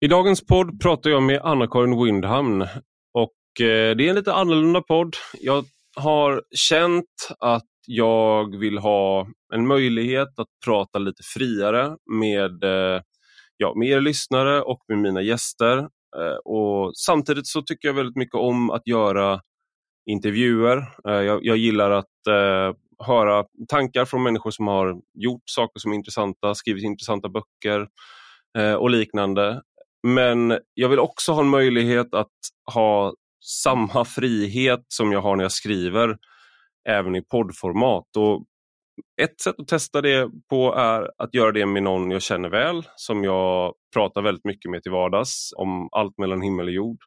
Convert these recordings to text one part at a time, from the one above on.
I dagens podd pratar jag med Anna-Karin Windhamn och eh, det är en lite annorlunda podd. Jag har känt att jag vill ha en möjlighet att prata lite friare med, eh, ja, med er lyssnare och med mina gäster. Eh, och Samtidigt så tycker jag väldigt mycket om att göra intervjuer. Jag, jag gillar att höra tankar från människor som har gjort saker som är intressanta, skrivit intressanta böcker och liknande. Men jag vill också ha en möjlighet att ha samma frihet som jag har när jag skriver även i poddformat. Och ett sätt att testa det på är att göra det med någon jag känner väl, som jag pratar väldigt mycket med till vardags om allt mellan himmel och jord.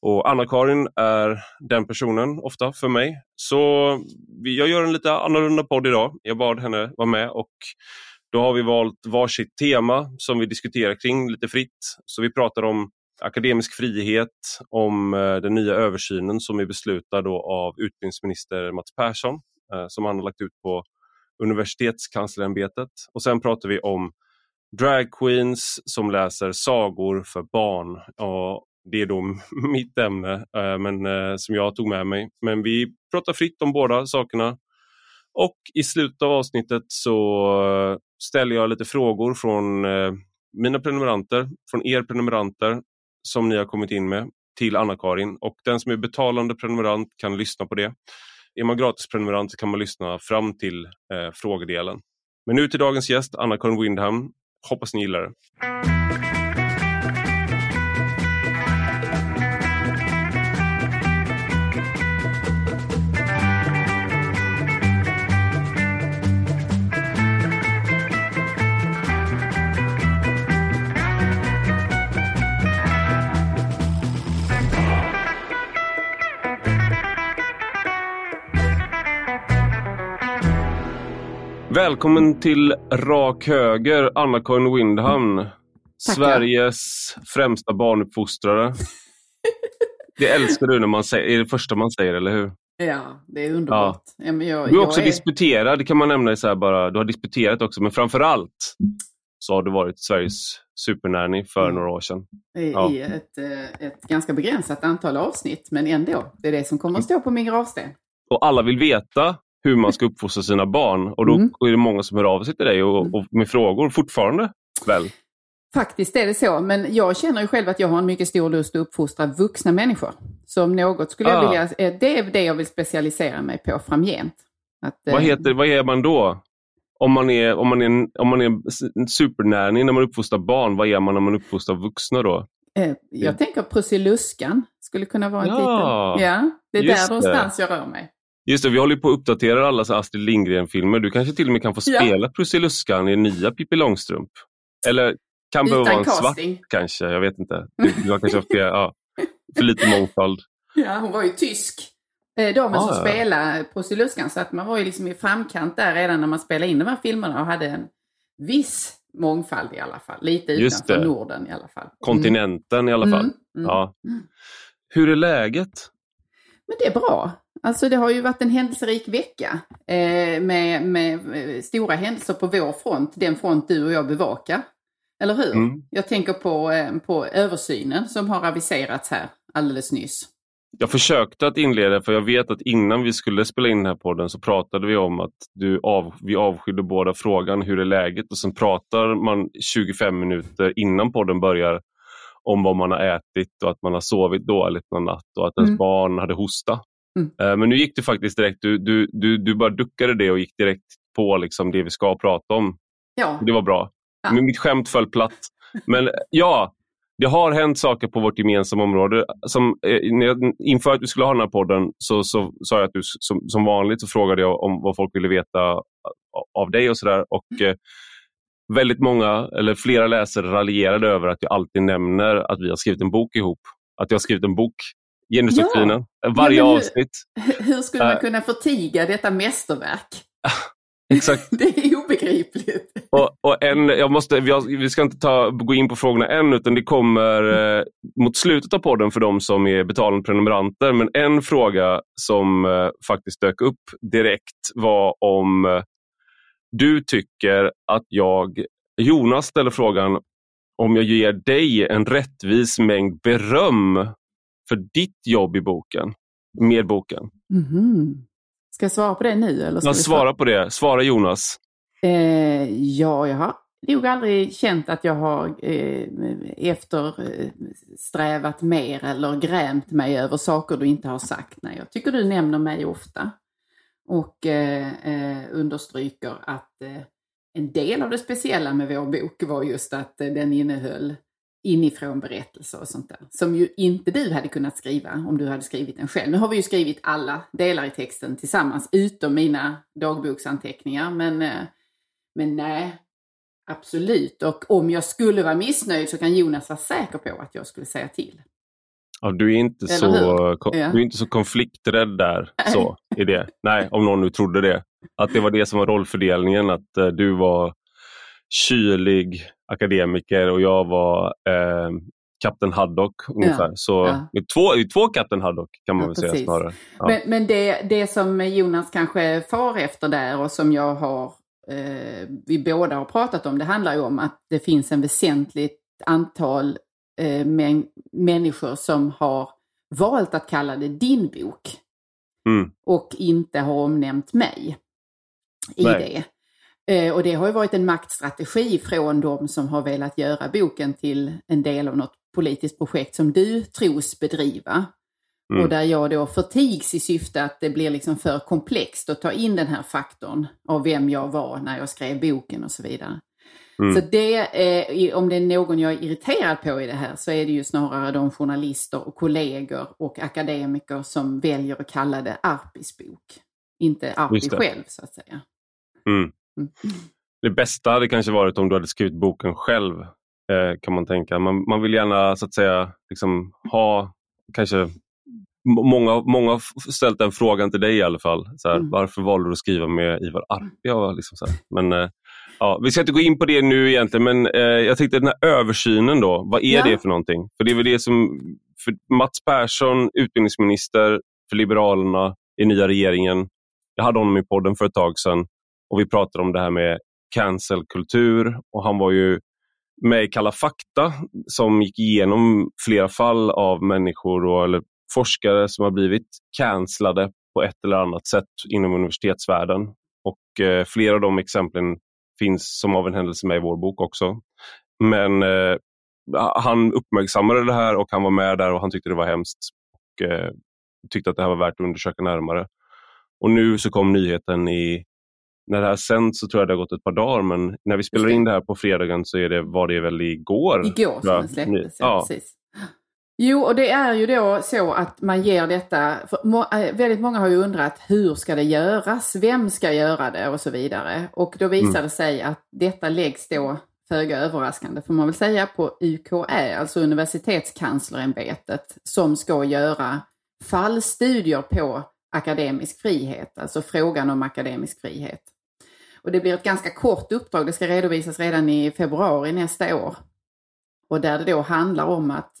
Och Anna-Karin är den personen ofta för mig. Så jag gör en lite annorlunda podd idag. Jag bad henne vara med och då har vi valt varsitt tema som vi diskuterar kring lite fritt. Så vi pratar om akademisk frihet, om eh, den nya översynen som är beslutad av utbildningsminister Mats Persson eh, som han har lagt ut på universitetskanslerämbetet. Och sen pratar vi om dragqueens som läser sagor för barn. Och det är då mitt ämne eh, men, som jag tog med mig. Men vi pratar fritt om båda sakerna. Och i slutet av avsnittet så eh, ställer jag lite frågor från eh, mina prenumeranter, från er prenumeranter som ni har kommit in med till Anna-Karin och den som är betalande prenumerant kan lyssna på det. Är man gratisprenumerant kan man lyssna fram till eh, frågedelen. Men nu till dagens gäst, Anna-Karin Windham. Hoppas ni gillar det. Välkommen till Rak Höger, Anna-Karin Windhamn. Sveriges främsta barnuppfostrare. det älskar du när man säger, är det första man säger, eller hur? Ja, det är underbart. Ja. Ja, jag, du är också är... disputerad, det kan man nämna så bara. Du har disputerat också, men framförallt så har du varit Sveriges supernanny för mm. några år sedan. I ja. ett, eh, ett ganska begränsat antal avsnitt, men ändå. Det är det som kommer att stå på min gravsten. Och alla vill veta hur man ska uppfostra sina barn. Och då mm. är det många som hör av sig till dig och, mm. och med frågor fortfarande. Väl? Faktiskt är det så, men jag känner ju själv att jag har en mycket stor lust att uppfostra vuxna människor. Så om något skulle jag ah. vilja, eh, det är det jag vill specialisera mig på framgent. Att, vad, eh, heter, vad är man då? Om man är, om man är, om man är supernärning när man uppfostrar barn, vad är man när man uppfostrar vuxna då? Eh, jag tänker Prussiluskan skulle kunna vara en ja, titel. Ja, det är där någonstans jag rör mig. Just det, vi håller på att uppdatera alla Astrid Lindgren-filmer. Du kanske till och med kan få spela ja. Prussiluskan i nya Pippi Långstrump. Eller kan behöva vara en casting. svart kanske, jag vet inte. Du har kanske för, ja, för lite mångfald. Ja, hon var ju tysk. Eh, de ah, som spelade Prussiluskan så att man var ju liksom i framkant där redan när man spelade in de här filmerna och hade en viss mångfald i alla fall. Lite utanför Norden i alla fall. Mm. Kontinenten i alla fall. Mm, mm, ja. Mm. Hur är läget? Men det är bra. Alltså det har ju varit en händelserik vecka eh, med, med, eh, stora händelser på vår front, den front du och jag bevakar. Eller hur? Mm. Jag tänker på, eh, på översynen som har aviserats här alldeles nyss. Jag försökte att inleda, för jag vet att innan vi skulle spela in den här podden så pratade vi om att du av, vi avskydde båda frågan hur är läget och sen pratar man 25 minuter innan podden börjar om vad man har ätit och att man har sovit dåligt någon natt och att ens mm. barn hade hosta. Mm. Eh, men nu gick du faktiskt direkt, du, du, du, du bara duckade det och gick direkt på liksom det vi ska prata om. Ja. Det var bra. Ja. Mitt skämt föll platt. Men ja, det har hänt saker på vårt gemensamma område. Som, eh, inför att vi skulle ha den här podden så, så sa jag att du som, som vanligt så frågade jag om vad folk ville veta av dig och sådär. eh, väldigt många, eller flera läsare raljerade över att jag alltid nämner att vi har skrivit en bok ihop. Att jag har skrivit en bok Genusdoktrinen. Ja. Varje ja, hur, avsnitt. Hur skulle man kunna förtiga detta mästerverk? Exakt. Det är obegripligt. Och, och en, jag måste, vi, vi ska inte ta, gå in på frågorna än, utan det kommer eh, mot slutet av podden för de som är betalande prenumeranter. Men en fråga som eh, faktiskt dök upp direkt var om eh, du tycker att jag... Jonas ställer frågan om jag ger dig en rättvis mängd beröm för ditt jobb i boken, med boken. Mm. Ska jag svara på det nu? Eller ska ja, svara, på det. Svara Jonas. Eh, ja, jag har nog aldrig känt att jag har eh, eftersträvat mer eller grämt mig över saker du inte har sagt. Nej, jag tycker du nämner mig ofta och eh, eh understryker att eh, en del av det speciella med vår bok var just att eh, den innehöll inifrån berättelser och sånt där. Som ju inte du hade kunnat skriva om du hade skrivit den själv. Nu har vi ju skrivit alla delar i texten tillsammans, utom mina dagboksanteckningar. Men, eh, men nej, absolut. Och om jag skulle vara missnöjd så kan Jonas vara säker på att jag skulle säga till. Ja, du, är inte så, du är inte så konflikträdd där så, i det. Nej, om någon nu trodde det. Att det var det som var rollfördelningen, att uh, du var kylig akademiker och jag var eh, Kapten Haddock ungefär. Ja, så ja. Två, två Kapten Haddock kan man ja, väl precis. säga snarare. Men, men det, det som Jonas kanske far efter där och som jag har, eh, vi båda har pratat om, det handlar ju om att det finns en väsentligt antal eh, människor som har valt att kalla det din bok. Mm. Och inte har omnämnt mig i Nej. det. Eh, och det har ju varit en maktstrategi från de som har velat göra boken till en del av något politiskt projekt som du tros bedriva. Mm. Och där jag då förtigs i syfte att det blir liksom för komplext att ta in den här faktorn av vem jag var när jag skrev boken och så vidare. Mm. Så det, eh, om det är någon jag är irriterad på i det här så är det ju snarare de journalister och kollegor och akademiker som väljer att kalla det Arpis bok. Inte Arpi själv så att säga. Mm. Mm. Det bästa hade kanske varit om du hade skrivit boken själv, eh, kan man tänka. Man, man vill gärna så att säga liksom, ha kanske Många, många har ställt den frågan till dig i alla fall. Så här, mm. Varför valde du att skriva med Ivar Arpi? Ja, liksom så här. Men, eh, ja, vi ska inte gå in på det nu egentligen, men eh, jag tänkte den här översynen då, vad är ja. det för någonting? För det är väl det som, för Mats Persson, utbildningsminister för Liberalerna i nya regeringen. Jag hade honom i podden för ett tag sedan och vi pratade om det här med cancelkultur och han var ju med i Kalla fakta som gick igenom flera fall av människor och, eller forskare som har blivit cancellade på ett eller annat sätt inom universitetsvärlden. Och eh, flera av de exemplen finns som av en händelse med i vår bok också. Men eh, han uppmärksammade det här och han var med där och han tyckte det var hemskt. Och eh, tyckte att det här var värt att undersöka närmare. Och nu så kom nyheten i när det här sänds så tror jag det har gått ett par dagar men när vi spelar in det här på fredagen så är det, var det väl igår? Igår som den släpptes, ja. Precis. Jo, och det är ju då så att man ger detta, för väldigt många har ju undrat hur ska det göras, vem ska göra det och så vidare. Och då visar mm. det sig att detta läggs då, föga överraskande får man väl säga, på UKÄ, alltså Universitetskanslerämbetet, som ska göra fallstudier på akademisk frihet, alltså frågan om akademisk frihet. Och det blir ett ganska kort uppdrag, det ska redovisas redan i februari nästa år. Och där det då handlar om att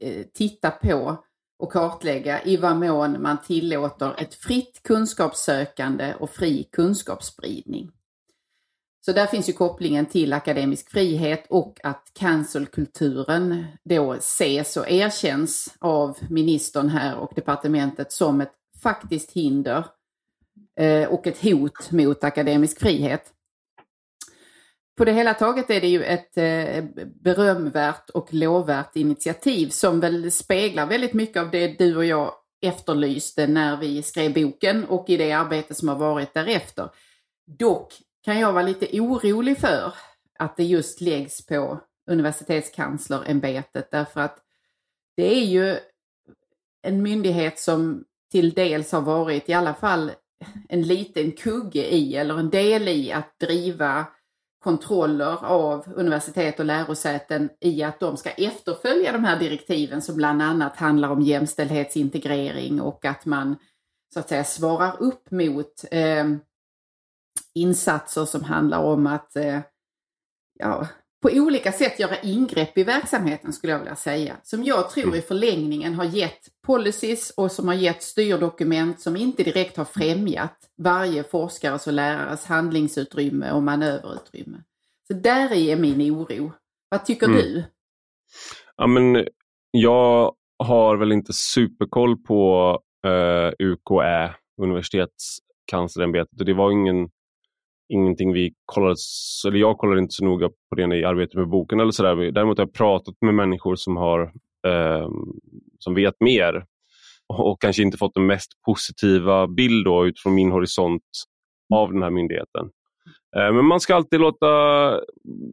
eh, titta på och kartlägga i vad mån man tillåter ett fritt kunskapssökande och fri kunskapsspridning. Så där finns ju kopplingen till akademisk frihet och att cancelkulturen då ses och erkänns av ministern här och departementet som ett faktiskt hinder Eh, och ett hot mot akademisk frihet. På det hela taget är det ju ett eh, berömvärt och lovvärt initiativ som väl speglar väldigt mycket av det du och jag efterlyste när vi skrev boken och i det arbete som har varit därefter. Dock kan jag vara lite orolig för att det just läggs på universitetskanslerämbetet därför att det är ju en myndighet som till dels har varit i alla fall en liten kugge i eller en del i att driva kontroller av universitet och lärosäten i att de ska efterfölja de här direktiven som bland annat handlar om jämställdhetsintegrering och att man så att säga svarar upp mot eh, insatser som handlar om att eh, ja, på olika sätt göra ingrepp i verksamheten skulle jag vilja säga. Som jag tror i förlängningen har gett policies och som har gett styrdokument som inte direkt har främjat varje forskares och lärares handlingsutrymme och manöverutrymme. Så där är min oro Vad tycker mm. du? Ja, men jag har väl inte superkoll på eh, UKÄ, Universitetskanslerämbetet. Det var ingen, ingenting vi kollade, eller jag kollade inte så noga på det i arbetet med boken eller sådär. Däremot har jag pratat med människor som, har, eh, som vet mer och kanske inte fått den mest positiva bild då, utifrån min horisont av den här myndigheten. Eh, men man ska alltid låta,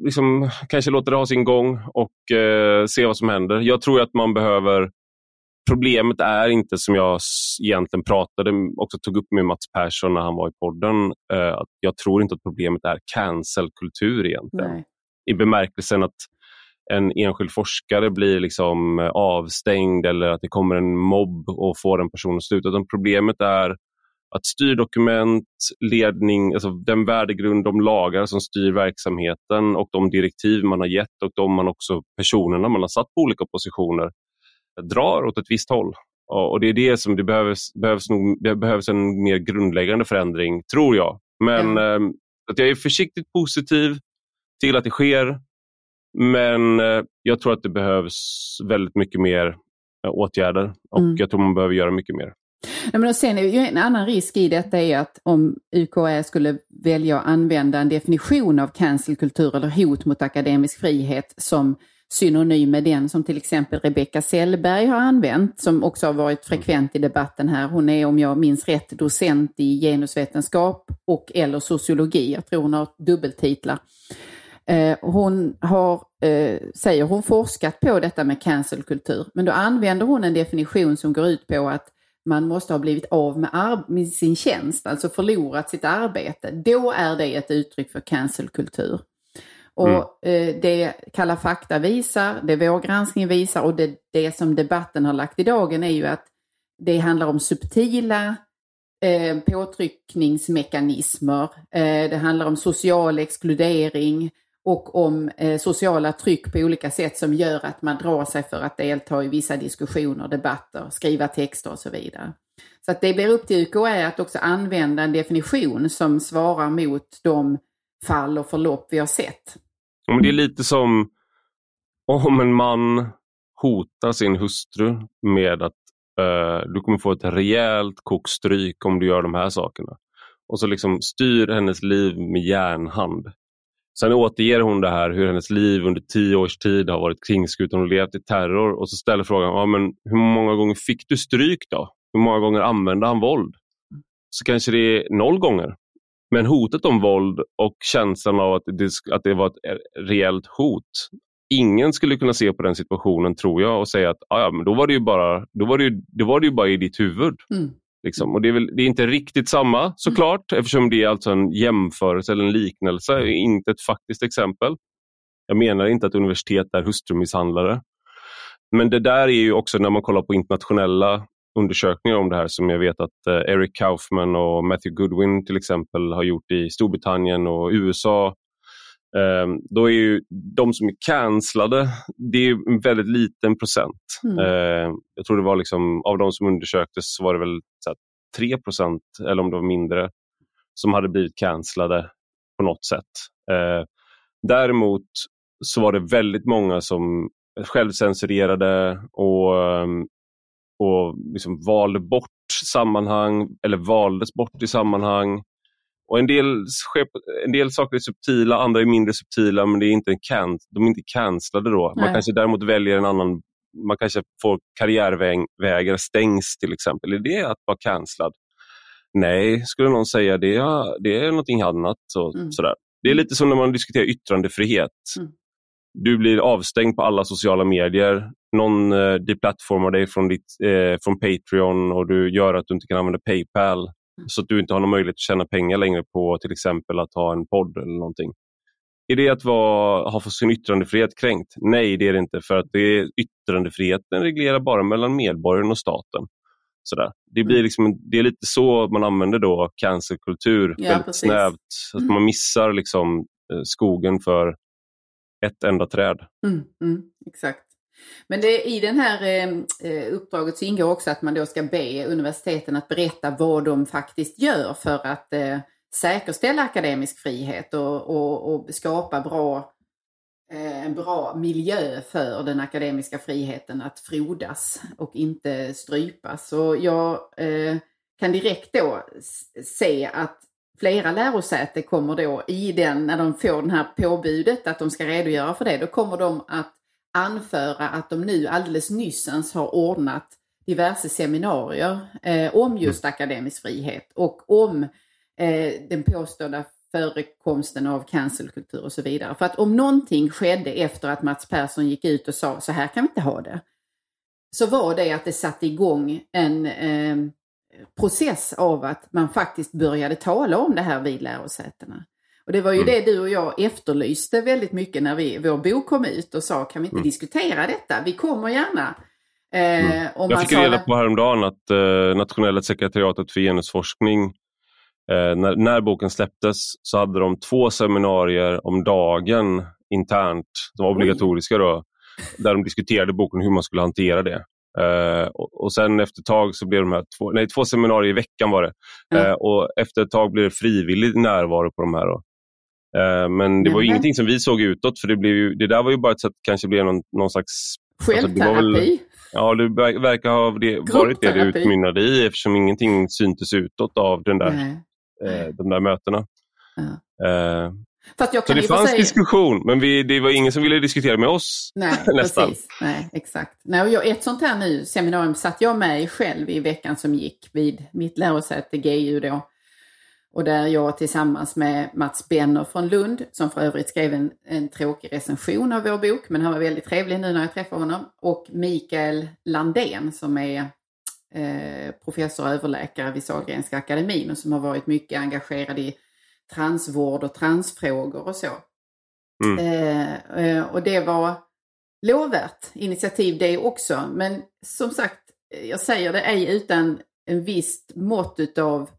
liksom, kanske låta det ha sin gång och eh, se vad som händer. Jag tror att man behöver Problemet är inte som jag egentligen pratade också tog upp med Mats Persson när han var i podden. Eh, jag tror inte att problemet är cancelkultur egentligen. Nej. I bemärkelsen att en enskild forskare blir liksom eh, avstängd eller att det kommer en mobb och får en person att sluta. Utan problemet är att styrdokument, ledning, alltså den värdegrund, de lagar som styr verksamheten och de direktiv man har gett och de man också personerna man har satt på olika positioner drar åt ett visst håll. Och Det är det som det behövs, behövs, nog, det behövs en mer grundläggande förändring, tror jag. Men mm. att jag är försiktigt positiv till att det sker. Men eh, jag tror att det behövs väldigt mycket mer eh, åtgärder och mm. jag tror man behöver göra mycket mer. Nej, men sen en annan risk i detta är att om UKÄ skulle välja att använda en definition av cancelkultur eller hot mot akademisk frihet som synonym med den som till exempel Rebecka Sellberg har använt, som också har varit frekvent i debatten här. Hon är, om jag minns rätt, docent i genusvetenskap och eller sociologi. Jag tror hon har dubbeltitlar. Eh, hon har, eh, säger hon, forskat på detta med cancelkultur, men då använder hon en definition som går ut på att man måste ha blivit av med, med sin tjänst, alltså förlorat sitt arbete. Då är det ett uttryck för cancelkultur. Mm. Och mm. eh, det Kalla fakta visar, det vår granskning visar och det, det som debatten har lagt i dagen är ju att det handlar om subtila eh, påtryckningsmekanismer. Eh, det handlar om social exkludering och om eh, sociala tryck på olika sätt som gör att man drar sig för att delta i vissa diskussioner, debatter, skriva texter och så vidare. Så att det blir upp till UKÄ att också använda en definition som svarar mot de fall och förlopp vi har sett. Men det är lite som om en man hotar sin hustru med att eh, du kommer få ett rejält kokstryk om du gör de här sakerna. Och så liksom styr hennes liv med järnhand. Sen återger hon det här hur hennes liv under tio års tid har varit kringskuren och levt i terror och så ställer frågan ja, men hur många gånger fick du stryk då? Hur många gånger använde han våld? Så kanske det är noll gånger. Men hotet om våld och känslan av att det, att det var ett reellt hot. Ingen skulle kunna se på den situationen tror jag och säga att ah, ja, men då var det ju bara, då var det ju, då var det ju bara i ditt huvud. Mm. Liksom. Och det är, väl, det är inte riktigt samma såklart mm. eftersom det är alltså en jämförelse eller en liknelse, inte ett faktiskt exempel. Jag menar inte att universitet är hustrumisshandlare. Men det där är ju också när man kollar på internationella undersökningar om det här som jag vet att eh, Eric Kaufman och Matthew Goodwin till exempel har gjort i Storbritannien och USA. Ehm, då är ju de som är cancellade, det är en väldigt liten procent. Mm. Ehm, jag tror det var liksom, av de som undersöktes var det väl så 3 procent, eller om det var mindre, som hade blivit cancellade på något sätt. Ehm, däremot så var det väldigt många som självcensurerade och och liksom valde bort sammanhang eller valdes bort i sammanhang. Och en, del, en del saker är subtila, andra är mindre subtila men det är inte can, de är inte cancellade då. Nej. Man kanske däremot väljer en annan, man kanske får karriärvägar stängs till exempel. Är det att vara cancellad? Nej, skulle någon säga det, det är någonting annat. Så, mm. sådär. Det är lite som när man diskuterar yttrandefrihet. Mm. Du blir avstängd på alla sociala medier någon eh, deplattformar dig från, ditt, eh, från Patreon och du gör att du inte kan använda Paypal mm. så att du inte har någon möjlighet att tjäna pengar längre på till exempel att ha en podd eller någonting. Är det att vara, ha sin yttrandefrihet kränkt? Nej, det är det inte. För att det är, yttrandefriheten reglerar bara mellan medborgaren och staten. Sådär. Det, blir mm. liksom, det är lite så man använder då cancerkultur, ja, väldigt precis. snävt. Att mm. man missar liksom, eh, skogen för ett enda träd. Mm, mm, exakt. Men det, i det här eh, eh, uppdraget så ingår också att man då ska be universiteten att berätta vad de faktiskt gör för att eh, säkerställa akademisk frihet och, och, och skapa bra eh, en bra miljö för den akademiska friheten att frodas och inte strypas. Och jag eh, kan direkt då se att flera lärosäten kommer då i den, när de får det här påbudet att de ska redogöra för det, då kommer de att anföra att de nu alldeles nyssens har ordnat diverse seminarier eh, om just mm. akademisk frihet och om eh, den påstådda förekomsten av cancelkultur och så vidare. För att om någonting skedde efter att Mats Persson gick ut och sa så här kan vi inte ha det, så var det att det satte igång en eh, process av att man faktiskt började tala om det här vid lärosätena. Och det var ju mm. det du och jag efterlyste väldigt mycket när vi, vår bok kom ut och sa kan vi inte mm. diskutera detta? Vi kommer gärna. Eh, mm. jag fick reda på häromdagen att eh, Nationella sekretariatet för genusforskning eh, när, när, boken släpptes så hade de två seminarier om dagen internt, som var obligatoriska då, där de diskuterade boken hur man skulle hantera det. Uh, och, och, sen efter ett tag så blev de här två, nej, två seminarier i veckan var det. Mm. Uh, och efter ett tag blev det frivillig närvaro på de här. Då. Uh, men det var mm. ingenting som vi såg utåt för det, blev ju, det där var ju bara ett sätt kanske blev någon, någon slags... Självterapi? Alltså ja, det verkar ha varit det det utmynnade i eftersom ingenting syntes utåt av den där, de där mötena. Ja. Kan så det fanns sig... diskussion, men vi, det var ingen som ville diskutera med oss. Nej, nästan. precis. Nej, exakt. Nej, och jag, ett sånt här nu seminarium satt jag med själv i veckan som gick vid mitt lärosäte GU då. Och där jag tillsammans med Mats Benner från Lund, som för övrigt skrev en, en tråkig recension av vår bok, men han var väldigt trevlig nu när jag träffade honom, och Mikael Landén som är eh, professor och överläkare vid Sahlgrenska akademin och som har varit mycket engagerad i transvård och transfrågor och så. Mm. Eh, eh, och det var lovvärt initiativ det också. Men som sagt, jag säger det ej utan en visst mått utav,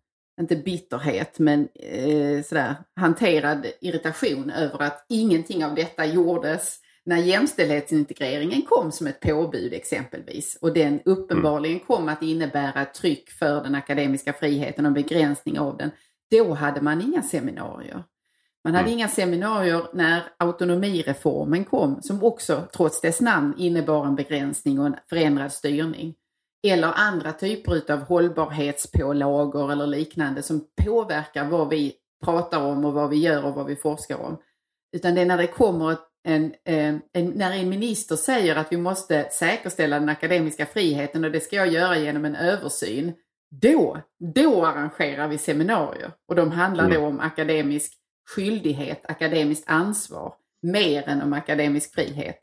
inte bitterhet, men eh, sådär hanterad irritation över att ingenting av detta gjordes när jämställdhetsintegreringen kom som ett påbud exempelvis och den uppenbarligen kom att innebära ett tryck för den akademiska friheten och begränsning av den då hade man inga seminarier. Man hade mm. inga seminarier när autonomireformen kom, som också trots dess namn innebar en begränsning och en förändrad styrning. Eller andra typer av hållbarhetspålagor eller liknande som påverkar vad vi pratar om och vad vi gör och vad vi forskar om. Utan det är när det kommer en, en, en, när en minister säger att vi måste säkerställa den akademiska friheten och det ska jag göra genom en översyn då, då arrangerar vi seminarier och de handlar mm. då om akademisk skyldighet, akademiskt ansvar, mer än om akademisk frihet.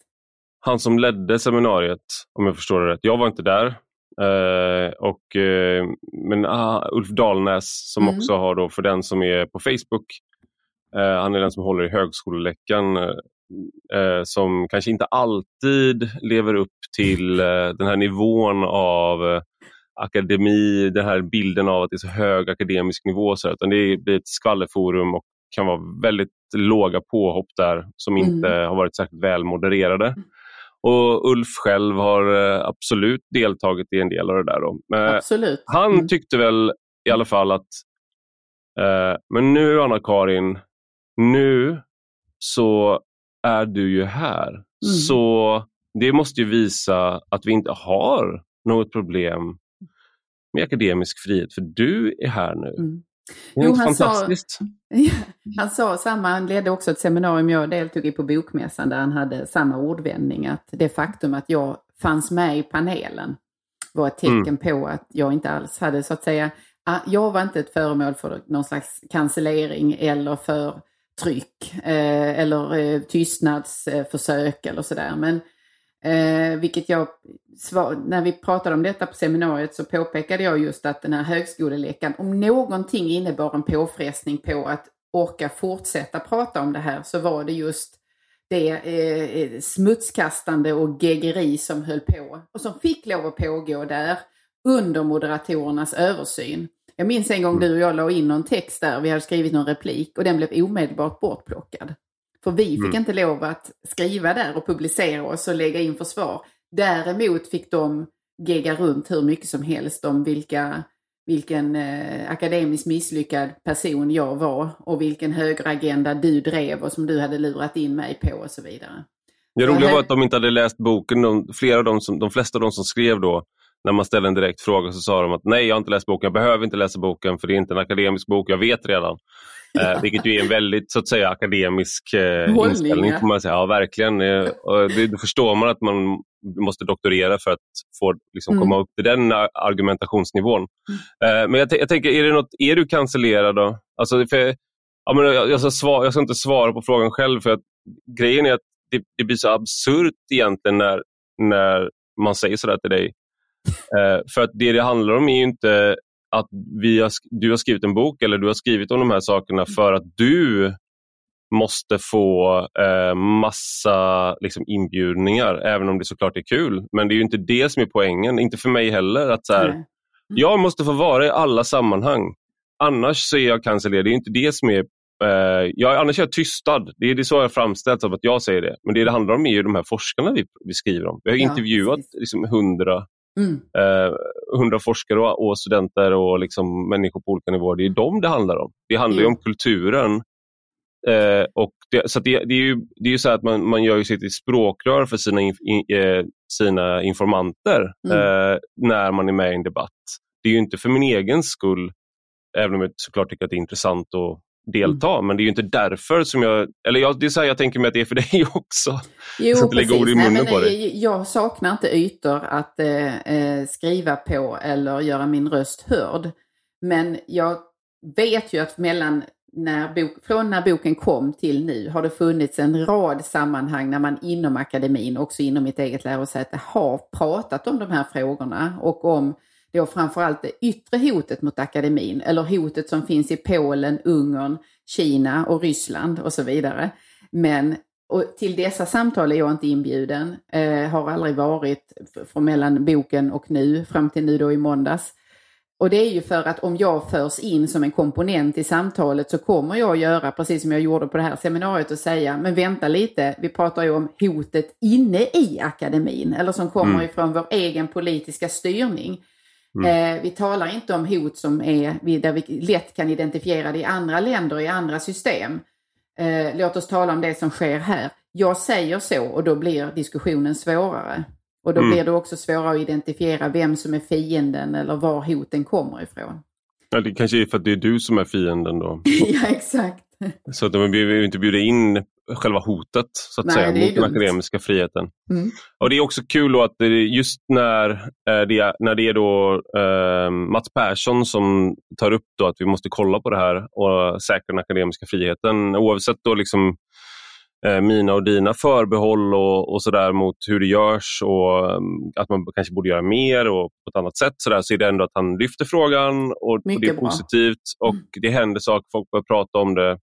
Han som ledde seminariet, om jag förstår det rätt, jag var inte där, eh, och, eh, men ah, Ulf Dalnäs som mm. också har då, för den som är på Facebook, eh, han är den som håller i högskoleläckan, som kanske inte alltid lever upp till den här nivån av akademi, den här bilden av att det är så hög akademisk nivå. Så, utan det blir ett skvallerforum och kan vara väldigt låga påhopp där som mm. inte har varit särskilt välmodererade. Och Ulf själv har eh, absolut deltagit i en del av det där. Men absolut. Han mm. tyckte väl i alla fall att eh, men nu Anna-Karin, nu så är du ju här. Mm. Så det måste ju visa att vi inte har något problem med akademisk frihet, för du är här nu. Mm. Det är jo, han fantastiskt. Sa, han sa samma, han ledde också ett seminarium jag deltog i på Bokmässan där han hade samma ordvändning, att det faktum att jag fanns med i panelen var ett tecken mm. på att jag inte alls hade så att säga, jag var inte ett föremål för någon slags cancellering eller för tryck eh, eller eh, tystnadsförsök eller sådär. Men Eh, vilket jag, när vi pratade om detta på seminariet så påpekade jag just att den här högskoleläckan, om någonting innebar en påfrestning på att orka fortsätta prata om det här så var det just det eh, eh smutskastande och geggeri som höll på och som fick lov att pågå där under moderatorernas översyn. Jag minns en gång du och jag la in någon text där, vi hade skrivit någon replik och den blev omedelbart bortplockad. För vi fick mm. inte lov att skriva där och publicera oss och lägga in försvar. Däremot fick de gegga runt hur mycket som helst om vilka vilken eh, akademiskt misslyckad person jag var och vilken högeragenda du drev och som du hade lurat in mig på och så vidare. Det roliga var att de inte hade läst boken. De, flera av dem som, de flesta av de som skrev då, när man ställde en direkt fråga så sa de att nej, jag har inte läst boken, jag behöver inte läsa boken för det är inte en akademisk bok, jag vet redan. Eh, vilket ju är en väldigt så att säga, akademisk eh, inställning. Får man säga. Ja, verkligen. Eh, och det, då förstår man att man måste doktorera för att få liksom, mm. komma upp till den argumentationsnivån. Mm. Eh, men jag, jag, tänker, är, det något, är du cancellerad då? Alltså, för, ja, men jag, jag, ska svara, jag ska inte svara på frågan själv för att grejen är att det, det blir så absurt egentligen när, när man säger sådär till dig. Eh, för att det det handlar om är ju inte att vi har, du har skrivit en bok eller du har skrivit om de här sakerna för att du måste få eh, massa liksom, inbjudningar, även om det såklart är kul. Men det är ju inte det som är poängen, inte för mig heller. att så här, mm. Jag måste få vara i alla sammanhang. Annars så är jag cancellerad. Det är inte det som är Eh, jag, annars är jag tystad. Det är, det så jag framställt som att jag säger det. Men det det handlar om är ju de här forskarna vi, vi skriver om. Vi har ja, intervjuat liksom, hundra, mm. eh, hundra forskare och, och, studenter och liksom, människor på olika nivåer. Det är dem det handlar om. Det handlar mm. om kulturen. Eh, och det, så det, det, är ju, det är ju så att man, man gör ju sitt språkrör för sina, in, eh, sina informanter mm. Eh, när man är med i en debatt. Det är ju inte för min egen skull, även om jag såklart tycker att det är intressant och delta, mm. men det är ju inte därför som jag, eller jag, det är så här jag tänker mig att det är för dig också. Jo, så precis. Ord i munnen Nej, på dig. Jag saknar inte ytor att eh, eh, skriva på eller göra min röst hörd. Men jag vet ju att mellan när bok, från när boken kom till nu har det funnits en rad sammanhang när man inom akademin, också inom mitt eget lärosäte, har pratat om de här frågorna och om då framförallt det yttre hotet mot akademin eller hotet som finns i Polen, Ungern, Kina och Ryssland och så vidare. Men och till dessa samtal är jag inte inbjuden, eh, har aldrig varit från mellan boken och nu, fram till nu då i måndags. Och det är ju för att om jag förs in som en komponent i samtalet så kommer jag att göra precis som jag gjorde på det här seminariet och säga, men vänta lite, vi pratar ju om hotet inne i akademin, eller som kommer mm. ifrån vår egen politiska styrning. Mm. Eh, vi talar inte om hot som är, där vi lätt kan identifiera det i andra länder, i andra system. Eh, låt oss tala om det som sker här. Jag säger så och då blir diskussionen svårare. Och då mm. blir det också svårare att identifiera vem som är fienden eller var hoten kommer ifrån. Ja, det kanske är för att det är du som är fienden då. ja, exakt. Så att de vill inte bjuda in själva hotet så att Nej, säga, mot den akademiska friheten. Mm. Och Det är också kul att just när, eh, det, när det är då eh, Mats Persson som tar upp då att vi måste kolla på det här och säkra den akademiska friheten oavsett då liksom eh, mina och dina förbehåll och, och sådär mot hur det görs och um, att man kanske borde göra mer och på ett annat sätt så, där, så är det ändå att han lyfter frågan och, och det är bra. positivt och mm. det händer saker, folk börjar prata om det.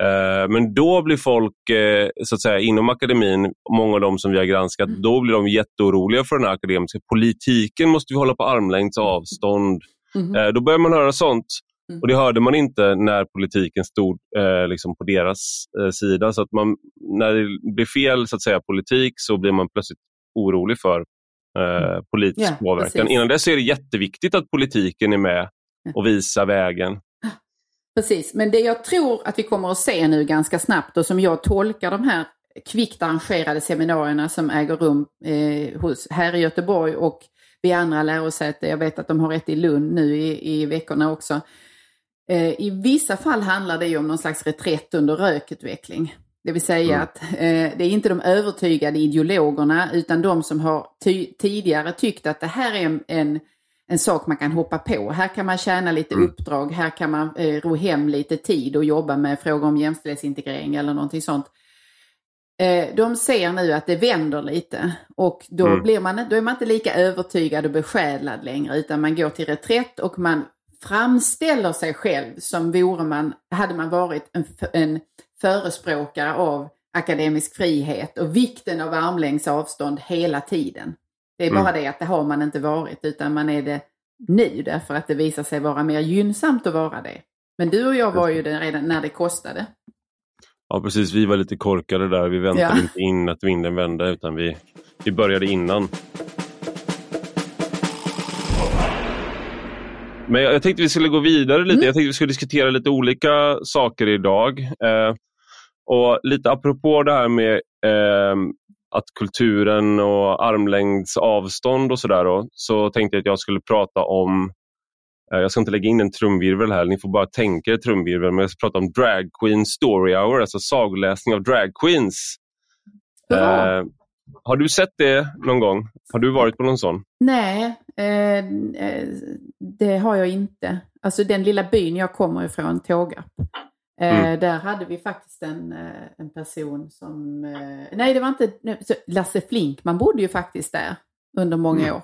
Eh, men då blir folk eh, så att säga, inom akademin, många av de som vi har granskat, mm. då blir de jätteoroliga för den här akademiska politiken. måste vi hålla på armlängds avstånd. Mm. Då börjar man höra sånt. Mm. Och Det hörde man inte när politiken stod eh, liksom på deras eh, sida. Så att man, när det blir fel så att säga, politik så blir man plötsligt orolig för eh, politisk yeah, påverkan. Precis. Innan dess är det jätteviktigt att politiken är med och visar vägen. Precis, men det jag tror att vi kommer att se nu ganska snabbt och som jag tolkar de här kvickt arrangerade seminarierna som äger rum eh, hos, här i Göteborg och vid andra lärosäten. Jag vet att de har ett i Lund nu i, i veckorna också. Eh, I vissa fall handlar det om någon slags reträtt under rökutveckling. Det vill säga mm. att eh, det är inte de övertygade ideologerna utan de som har tidigare tyckt att det här är en, en, en, sak man kan hoppa på. Här kan man tjäna lite mm. uppdrag, här kan man eh, ro hem lite tid och jobba med frågor om jämställdhetsintegrering eller någonting sånt. Eh, de ser nu att det vänder lite och då, mm. blir man, då är man inte lika övertygad och besjälad längre utan man går till reträtt och man framställer sig själv som vore man, hade man varit en, en förespråkare av akademisk frihet och vikten av armlängds avstånd hela tiden. Det är bara mm. det att det har man inte varit utan man är det nu därför att det visar sig vara mer gynnsamt att vara det. Men du och jag var ju det redan när det kostade. Ja precis, vi var lite korkade där. Vi väntade ja. inte in att vinden vände utan vi, vi började innan. Men jag, jag tänkte vi skulle gå vidare lite. Mm. Jag tänkte vi skulle diskutera lite olika saker idag. Eh, och lite apropå det här med eh, att kulturen och armlängds avstånd och sådär. Så tänkte jag att jag skulle prata om eh, jag ska inte lägga in en trumvirvel här, ni får bara tänka er trumvirvel, men jag ska prata om Drag Queen Story Hour, alltså sagoläsning av drag queens. Eh, har du sett det någon gång? Har du varit på någon sån? Nej, eh, eh det har jag inte. Alltså den lilla byn jag kommer ifrån, Tågarp, mm. där hade vi faktiskt en, eh, en person som... nej, det var inte... Lasse Flinkman bodde ju faktiskt där under många mm. år.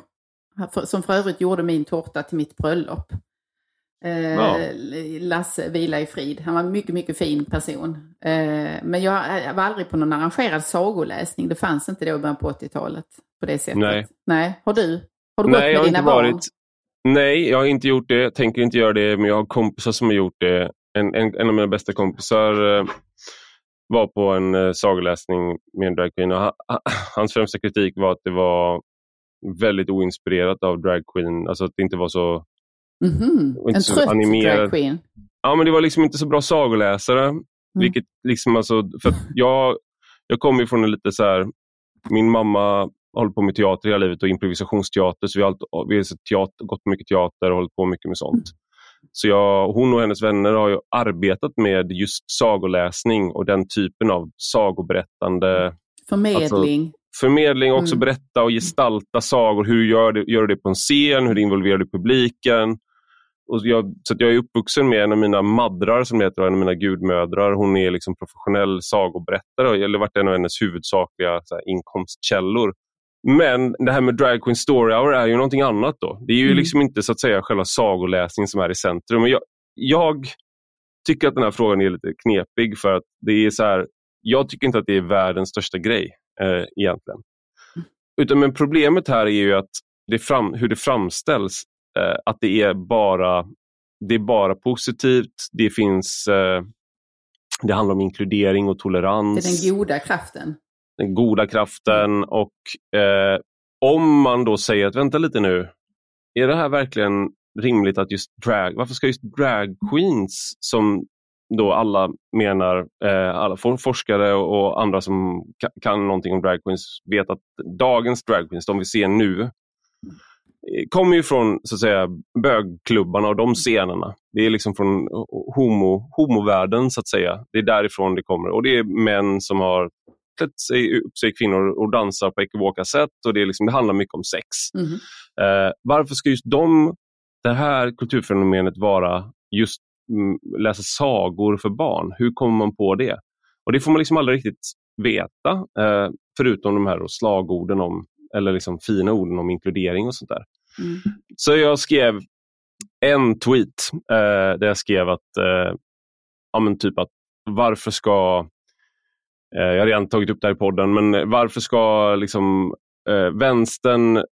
Som för övrigt gjorde min tårta till mitt bröllop. Ja. Lasse vila i frid. Han var en mycket, mycket fin person. Men jag var aldrig på någon arrangerad sagoläsning. Det fanns inte då i början på 80-talet på det sättet. Nej. Nej. Har du? Har du Nej, gått med dina barn? Varit... Nej, jag har inte gjort det. Tänker inte göra det, men jag har kompisar som har gjort det. En, en, en av mina bästa kompisar eh, var på en eh, sagoläsning med en dragqueen. Och ha, hans främsta kritik var att det var väldigt oinspirerat av dragqueen. Alltså att det inte var så... Mm -hmm. En trött dragqueen? Ja, men det var liksom inte så bra sagoläsare. Mm. Vilket liksom alltså, för jag, jag kommer ju från en lite så här, min mamma hållit på med teater hela livet och improvisationsteater. Så vi har, alltid, vi har teater, gått på mycket teater och hållit på mycket med sånt. Mm. Så jag, hon och hennes vänner har arbetat med just sagoläsning och den typen av sagoberättande. Förmedling. Alltså, förmedling, också mm. berätta och gestalta sagor. Hur gör du, gör du det på en scen? Hur involverar du publiken? Och jag, så jag är uppvuxen med en av mina maddrar, som heter, en av mina gudmödrar. Hon är liksom professionell sagoberättare har varit en av hennes huvudsakliga inkomstkällor. Men det här med Drag Queen Story Hour är ju någonting annat. då. Det är ju mm. liksom inte så att säga själva sagoläsningen som är i centrum. Men jag, jag, tycker att den här frågan är lite knepig för att det är så här, jag tycker inte att det är världens största grej eh, egentligen. Mm. Utan men problemet här är ju att det fram, hur det framställs, eh, att det är bara det är bara positivt. Det finns eh, det handlar om inkludering och tolerans. Det är den goda kraften den goda kraften och eh, om man då säger att vänta lite nu, är det här verkligen rimligt att just drag, varför ska just drag queens som då alla menar, eh, alla forskare och andra som kan någonting om drag queens vet att dagens drag queens, de vi ser nu, kommer ju från så att säga, bögklubbarna och de scenerna. Det är liksom från homo, homovärlden så att säga. Det är därifrån det kommer och det är män som har klätt sig, upp sig kvinnor och dansar på ekivoka sätt och det, är liksom, det handlar mycket om sex. Mm. Eh, varför ska just de, det här kulturfenomenet vara just mm, läsa sagor för barn? Hur kommer man på det? Och Det får man liksom aldrig riktigt veta, eh, förutom de här slagorden om, eller liksom fina orden om inkludering och sånt där. Mm. Så jag skrev en tweet eh, där jag skrev att, eh, ja, typ att varför ska jag har redan tagit upp det här i podden, men varför ska liksom, eh, vänstern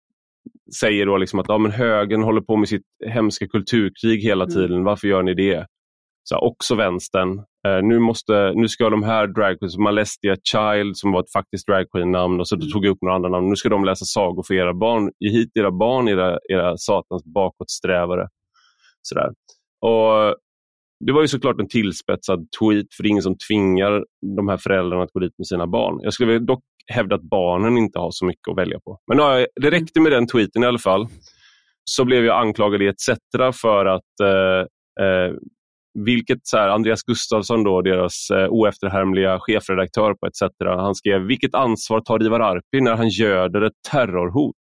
säger då liksom att ja, men högern håller på med sitt hemska kulturkrig hela mm. tiden, mm. varför gör ni det? Så också vänstern. Eh, nu, måste, nu ska de här dragqueens, Malestia Child som var ett faktiskt dragqueen-namn och så mm. tog jag upp några andra namn. Nu ska de läsa sagor för era barn. Ge hit era barn, era, era satans bakåtsträvare. Sådär. Och det var ju såklart en tillspetsad tweet, för det är ingen som tvingar de här föräldrarna att gå dit med sina barn. Jag skulle dock hävda att barnen inte har så mycket att välja på. Men ja, det räckte med den tweeten i alla fall. Så blev jag anklagad i ETC för att eh, eh, vilket så här, Andreas Gustafsson, då, deras eh, oefterhärmliga chefredaktör på ETC, han skrev vilket ansvar tar Ivar Arpi när han göder ett terrorhot?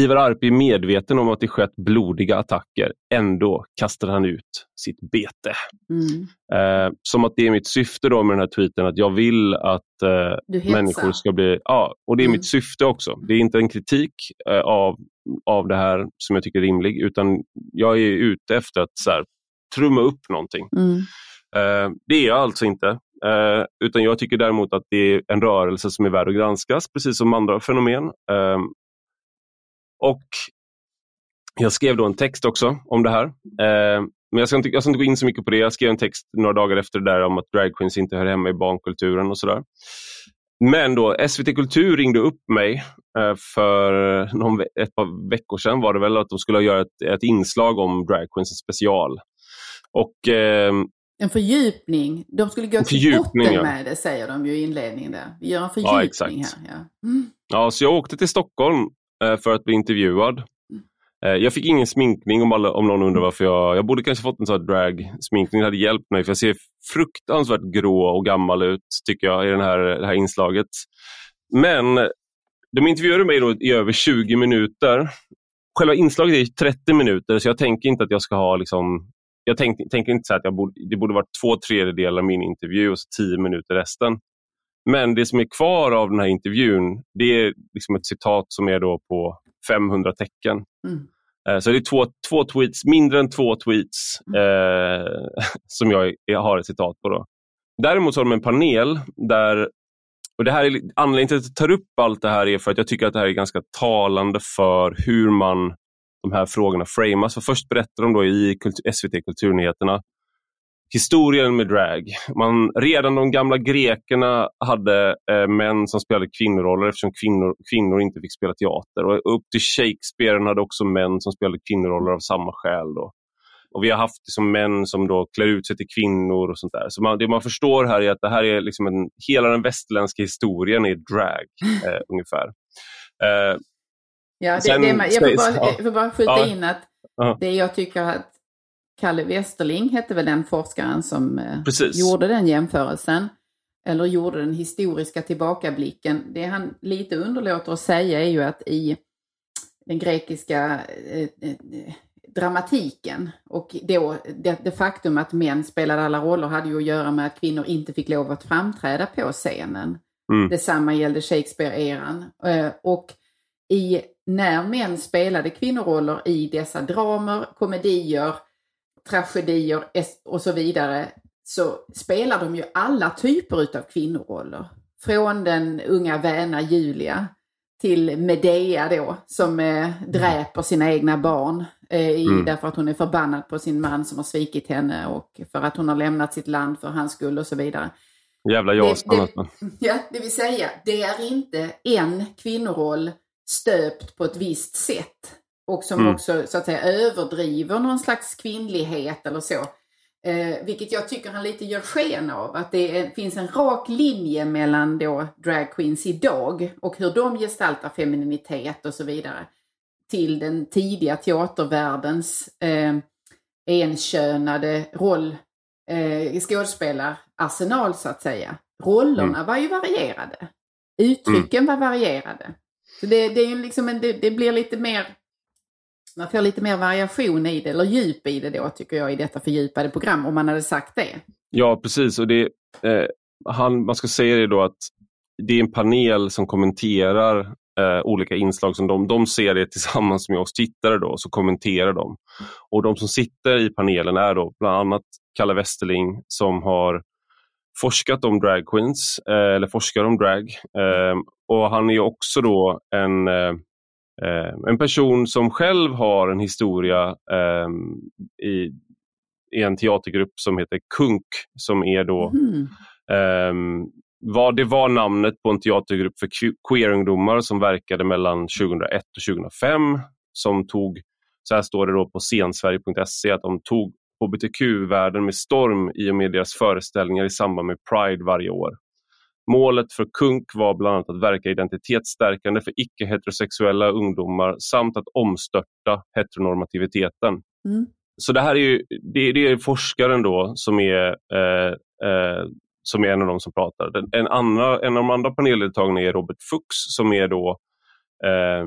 Ivar Arpi är medveten om att det skett blodiga attacker. Ändå kastar han ut sitt bete. Mm. Eh, som att det är mitt syfte då med den här tweeten, att jag vill att eh, människor ska bli... Ja, och det är mm. mitt syfte också. Det är inte en kritik eh, av, av det här som jag tycker är rimlig, utan jag är ute efter att så här, trumma upp någonting. Mm. Eh, det är jag alltså inte. Eh, utan jag tycker däremot att det är en rörelse som är värd att granskas, precis som andra fenomen. Eh, och jag skrev då en text också om det här. Eh, men jag ska, inte, jag ska inte gå in så mycket på det. Jag skrev en text några dagar efter det där om att dragqueens inte hör hemma i barnkulturen och sådär. Men då SVT Kultur ringde upp mig eh, för någon, ett par veckor sedan var det väl att de skulle göra ett, ett inslag om Drag Queens special. Och, eh, en fördjupning. De skulle gå till botten ja. med det säger de ju i inledningen där. Vi gör en fördjupning ja, här. Ja. Mm. ja, så jag åkte till Stockholm Eh, för att bli intervjuad. Eh, jag fick ingen sminkning om, alla, om någon undrar varför jag... Jag borde kanske fått en sån drag-sminkning, det hade hjälpt mig för jag ser fruktansvärt grå och gammal ut tycker jag i den här, det här inslaget. Men de intervjuade mig då i över 20 minuter. Själva inslaget är 30 minuter så jag tänker inte att jag ska ha liksom, jag tänker, tänker inte så att jag borde, det borde vara två tredjedelar av min intervju och så tio minuter resten. Men det som är kvar av den här intervjun, det är liksom ett citat som är då på 500 tecken. Mm. Eh, så det är två, två tweets, mindre än två tweets mm. eh, som jag, jag, har ett citat på. Då. Däremot så har de en panel där, och det här är, anledningen till att jag tar upp allt det här är för att jag tycker att det här är ganska talande för hur man de här frågorna framas. För först berättar de då i SVT Kulturnyheterna historien med drag. Man, redan de gamla grekerna hade eh, män som spelade kvinnoroller eftersom kvinnor, kvinnor inte fick spela teater. Och upp till Shakespeare hade också män som spelade kvinnoroller av samma skäl. Då. Och Vi har haft liksom män som då klär ut sig till kvinnor och sånt där. Så man, det man förstår här är att det här är liksom en, hela den västerländska historien är drag eh, ungefär. Eh, ja, det, det, jag, får bara, jag får bara skjuta ja, in att det jag tycker att Kalle Westerling hette väl den forskaren som eh, Precis. gjorde den jämförelsen. Eller gjorde den historiska tillbakablicken. Det han lite underlåter att säga är ju att i den grekiska eh, eh, dramatiken och då det, det, faktum att män spelade alla roller hade ju att göra med att kvinnor inte fick lov att framträda på scenen. Mm. Detsamma gällde Shakespeare-eran. och i, när män spelade kvinnoroller i dessa dramer, komedier, tragedier och så vidare så spelar de ju alla typer utav kvinnoroller. Från den unga väna Julia till Medea då som eh, dräper sina egna barn eh, i, mm. därför att hon är förbannad på sin man som har svikit henne och för att hon har lämnat sitt land för hans skull och så vidare. Jävla Jarlsson Ja, det vill säga, det är inte en kvinnoroll stöpt på ett visst sätt och som mm. också så att säga överdriver någon slags kvinnlighet eller så. Eh, vilket jag tycker han lite gör sken av, att det är, finns en rak linje mellan då drag queens idag och hur de gestaltar femininitet och så vidare till den tidiga teatervärldens eh, enkönade roll, eh, skådespelararsenal så att säga. Rollerna mm. var ju varierade. Uttrycken mm. var varierade. Så det, det, är liksom en, det, det blir lite mer man får lite mer variation i det, eller djup i det då tycker jag i detta fördjupade program, om man hade sagt det. Ja, precis. Och det, eh, han, man ska säga det då att det är en panel som kommenterar eh, olika inslag som de, de ser det tillsammans med oss tittare då, så kommenterar de. Och de som sitter i panelen är då bland annat Kalle Westerling som har forskat om drag queens, eh, eller forskar om drag. Eh, och han är också då en Eh, en person som själv har en historia ehm, i, i en teatergrupp som heter KUNK som är då mm. Vad det var namnet på en teatergrupp för queerungdomar som verkade mellan 2001 och 2005. Som tog, så här står det då på scensverige.se, att de tog hbtq-världen med storm i och med deras föreställningar i samband med Pride varje år. Målet för KUNK var bland annat att verka identitetsstärkande för icke-heterosexuella ungdomar samt att omstörta heteronormativiteten. Mm. Så det här är ju, det, det är forskaren då som är, eh, eh, som är en av de som pratar. En, andra, en av de andra paneldeltagarna är Robert Fuchs som är då eh,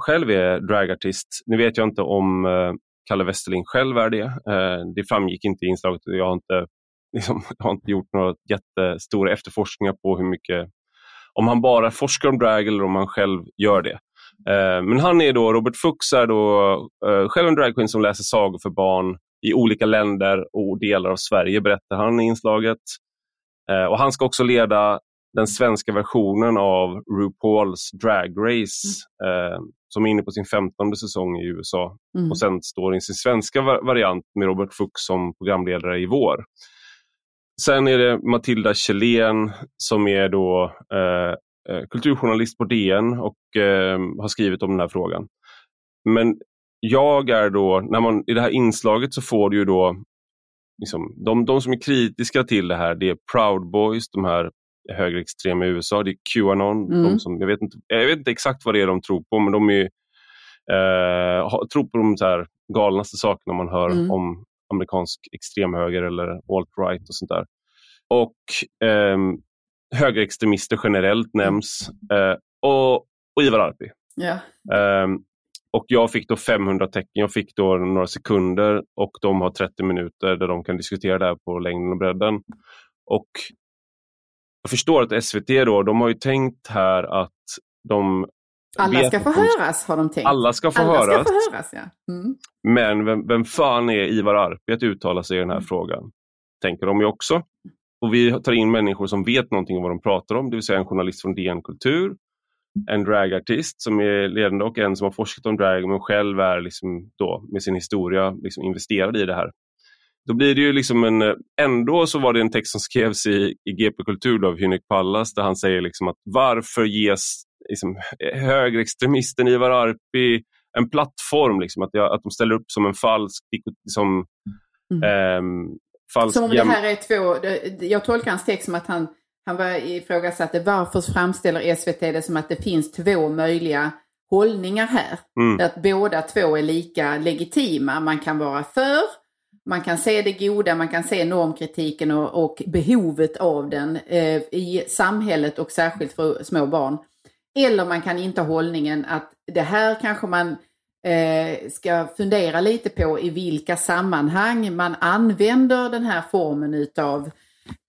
själv är dragartist. Nu vet jag inte om eh, Kalle Westerling själv är det. Eh, det framgick inte i inslaget. Jag har inte liksom, har inte gjort några jättestora efterforskningar på hur mycket, om han bara forskar om drag eller om han själv gör det. Eh, men han är då, Robert Fuchs är då eh, själv en dragqueen som läser sagor för barn i olika länder och delar av Sverige berättar han i inslaget. Eh, och han ska också leda den svenska versionen av RuPaul's Drag Race mm. som är inne på sin femtonde säsong i USA mm. och sen står i sin svenska variant med Robert Fuchs som programledare i vår. Sen är det Matilda Kjellén som är då eh, eh kulturjournalist på DN och eh, har skrivit om den här frågan. Men jag är då, när man, i det här inslaget så får du ju då, liksom, de, de som är kritiska till det här, det är Proud Boys, de här högerextrema i USA, det är Qanon, mm. de som, jag, vet inte, jag vet inte exakt vad det är de tror på, men de är, eh, tror på de så här galnaste sakerna man hör mm. om amerikansk extremhöger eller alt-right och sånt där. Och eh, högerextremister generellt nämns eh, och, och Ivar Arpi. Yeah. Eh, och jag fick då 500 tecken, jag fick då några sekunder och de har 30 minuter där de kan diskutera det här på längden och bredden. Och jag förstår att SVT då, de har ju tänkt här att de alla ska få höras har de tänkt. Alla ska få Alla höras. Ska få höras ja. Mm. Men vem, vem fan är Ivar Arpi att uttala sig i den här mm. frågan? Tänker de ju också. Och vi tar in människor som vet någonting om vad de pratar om, det vill säga en journalist från DN Kultur, en dragartist som är ledande och en som har forskat om drag men själv är liksom då, med sin historia liksom investerad i det här. Då blir det ju liksom en, ändå så var det en text som skrevs i, i GP Kultur av Hynek Pallas där han säger liksom att varför ges liksom, högerextremisten Ivar Arpi en plattform, liksom, att, jag, att de ställer upp som en falsk... Liksom, mm. eh, falsk som om det här är två... Jag tolkar hans text som att han, han var ifrågasatte varför framställer SVT det som att det finns två möjliga hållningar här. Mm. Att båda två är lika legitima. Man kan vara för, man kan se det goda, man kan se normkritiken och, och behovet av den eh, i samhället och särskilt för små barn. Eller man kan inta hållningen att det här kanske man eh, ska fundera lite på i vilka sammanhang man använder den här formen utav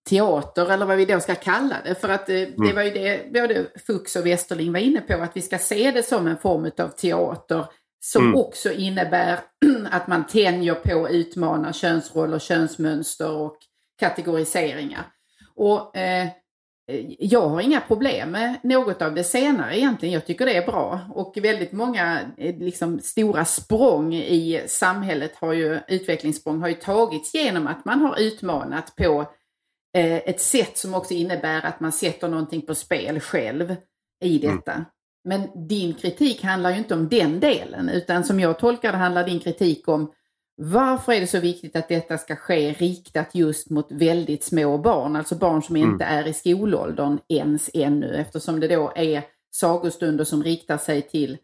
teater eller vad vi då ska kalla det. För att eh, det mm. var ju det både Fuchs och Westerling var inne på, att vi ska se det som en form utav teater som mm. också innebär att man tänjer på och utmanar könsroller, könsmönster och kategoriseringar. Och eh, jag har inga problem med något av det senare egentligen. Jag tycker det är bra. Och väldigt många eh, liksom, stora språng i samhället har ju, utvecklingssprång har ju tagits genom att man har utmanat på eh, ett sätt som också innebär att man sätter någonting på spel själv i mm. detta. Mm. Men din kritik handlar ju inte om den delen, utan som jag tolkar det handlar din kritik om varför är det så viktigt att detta ska ske riktat just mot väldigt små barn, alltså barn som mm. inte är i skolåldern ens ännu, eftersom det då är sagostunder som riktar sig till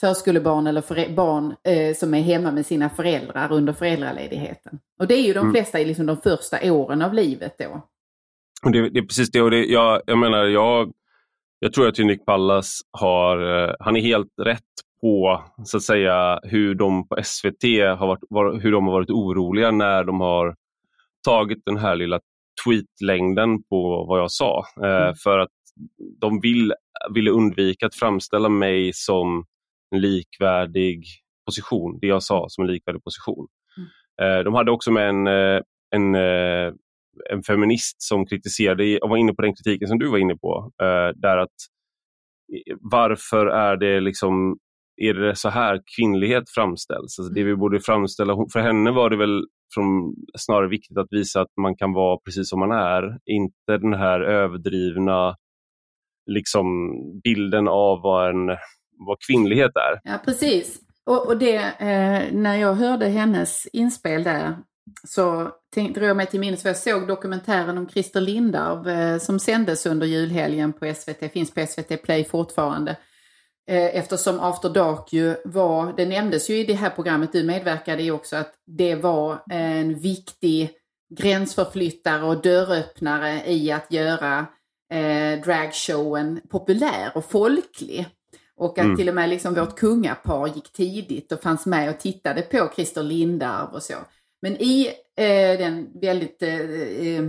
förskolebarn eller barn eh, som är hemma med sina föräldrar under föräldraledigheten. Och det är ju de mm. flesta i liksom de första åren av livet då. Det, det är precis det, och det, jag, jag menar, jag, jag tror att Nick Pallas har, eh, han är helt rätt på så att säga hur de på SVT har varit, var, hur de har varit oroliga när de har tagit den här lilla tweetlängden på vad jag sa. Eh, mm. För att de vill, ville undvika att framställa mig som en likvärdig position, det jag sa som en likvärdig position. Mm. Eh, de hade också med en, eh, en, en feminist som kritiserade, och var inne på den kritiken som du var inne på, där att varför är det liksom är det så här kvinnlighet framställs? Alltså det vi borde framställa, för henne var det väl från, snarare viktigt att visa att man kan vara precis som man är, inte den här överdrivna liksom, bilden av vad, en, vad kvinnlighet är. Ja, precis. Och, och det, eh, när jag hörde hennes inspel där så tänkte jag mig till minnes, för jag såg dokumentären om Christer Lindarw eh, som sändes under julhelgen på SVT, finns på SVT Play fortfarande. Eh, eftersom After Dark ju var, det nämndes ju i det här programmet du medverkade i också, att det var en viktig gränsförflyttare och dörröppnare i att göra eh, dragshowen populär och folklig. Och att mm. till och med liksom vårt kungapar gick tidigt och fanns med och tittade på Christer Lindarw och så. Men i eh, den väldigt eh, eh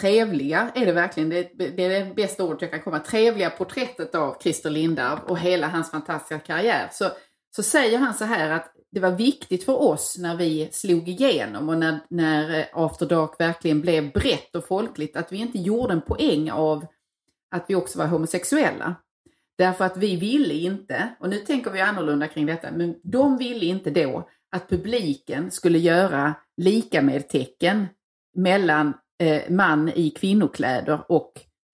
trevliga är det verkligen, det, det, är det bästa ordet jag kan komma, trevliga porträttet av Christer Lindarw och hela hans fantastiska karriär. Så, så säger han så här att det var viktigt för oss när vi slog igenom och när, när eh, After Dark verkligen blev brett och folkligt att vi inte gjorde en poäng av att vi också var homosexuella. Därför att vi ville inte, och nu tänker vi annorlunda kring detta, men de ville inte då att publiken skulle göra lika med tecken mellan eh, man i kvinnokläder och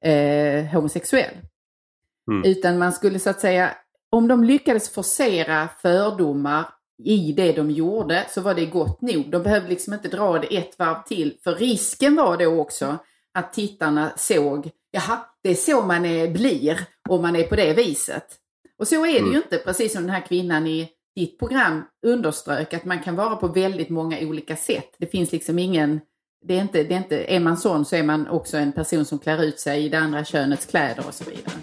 eh, homosexuell. Mm. Utan man skulle så att säga, om de lyckades forcera fördomar i det de gjorde så var det gott nog. De behövde liksom inte dra det ett varv till. För risken var då också att tittarna såg, jaha, det är så man är, blir om man är på det viset. Och så är det mm. ju inte, precis som den här kvinnan i ditt program underströk, att man kan vara på väldigt många olika sätt. Det finns liksom ingen, det är inte, det är inte, är man sån så är man också en person som klär ut sig i det andra könets kläder och så vidare.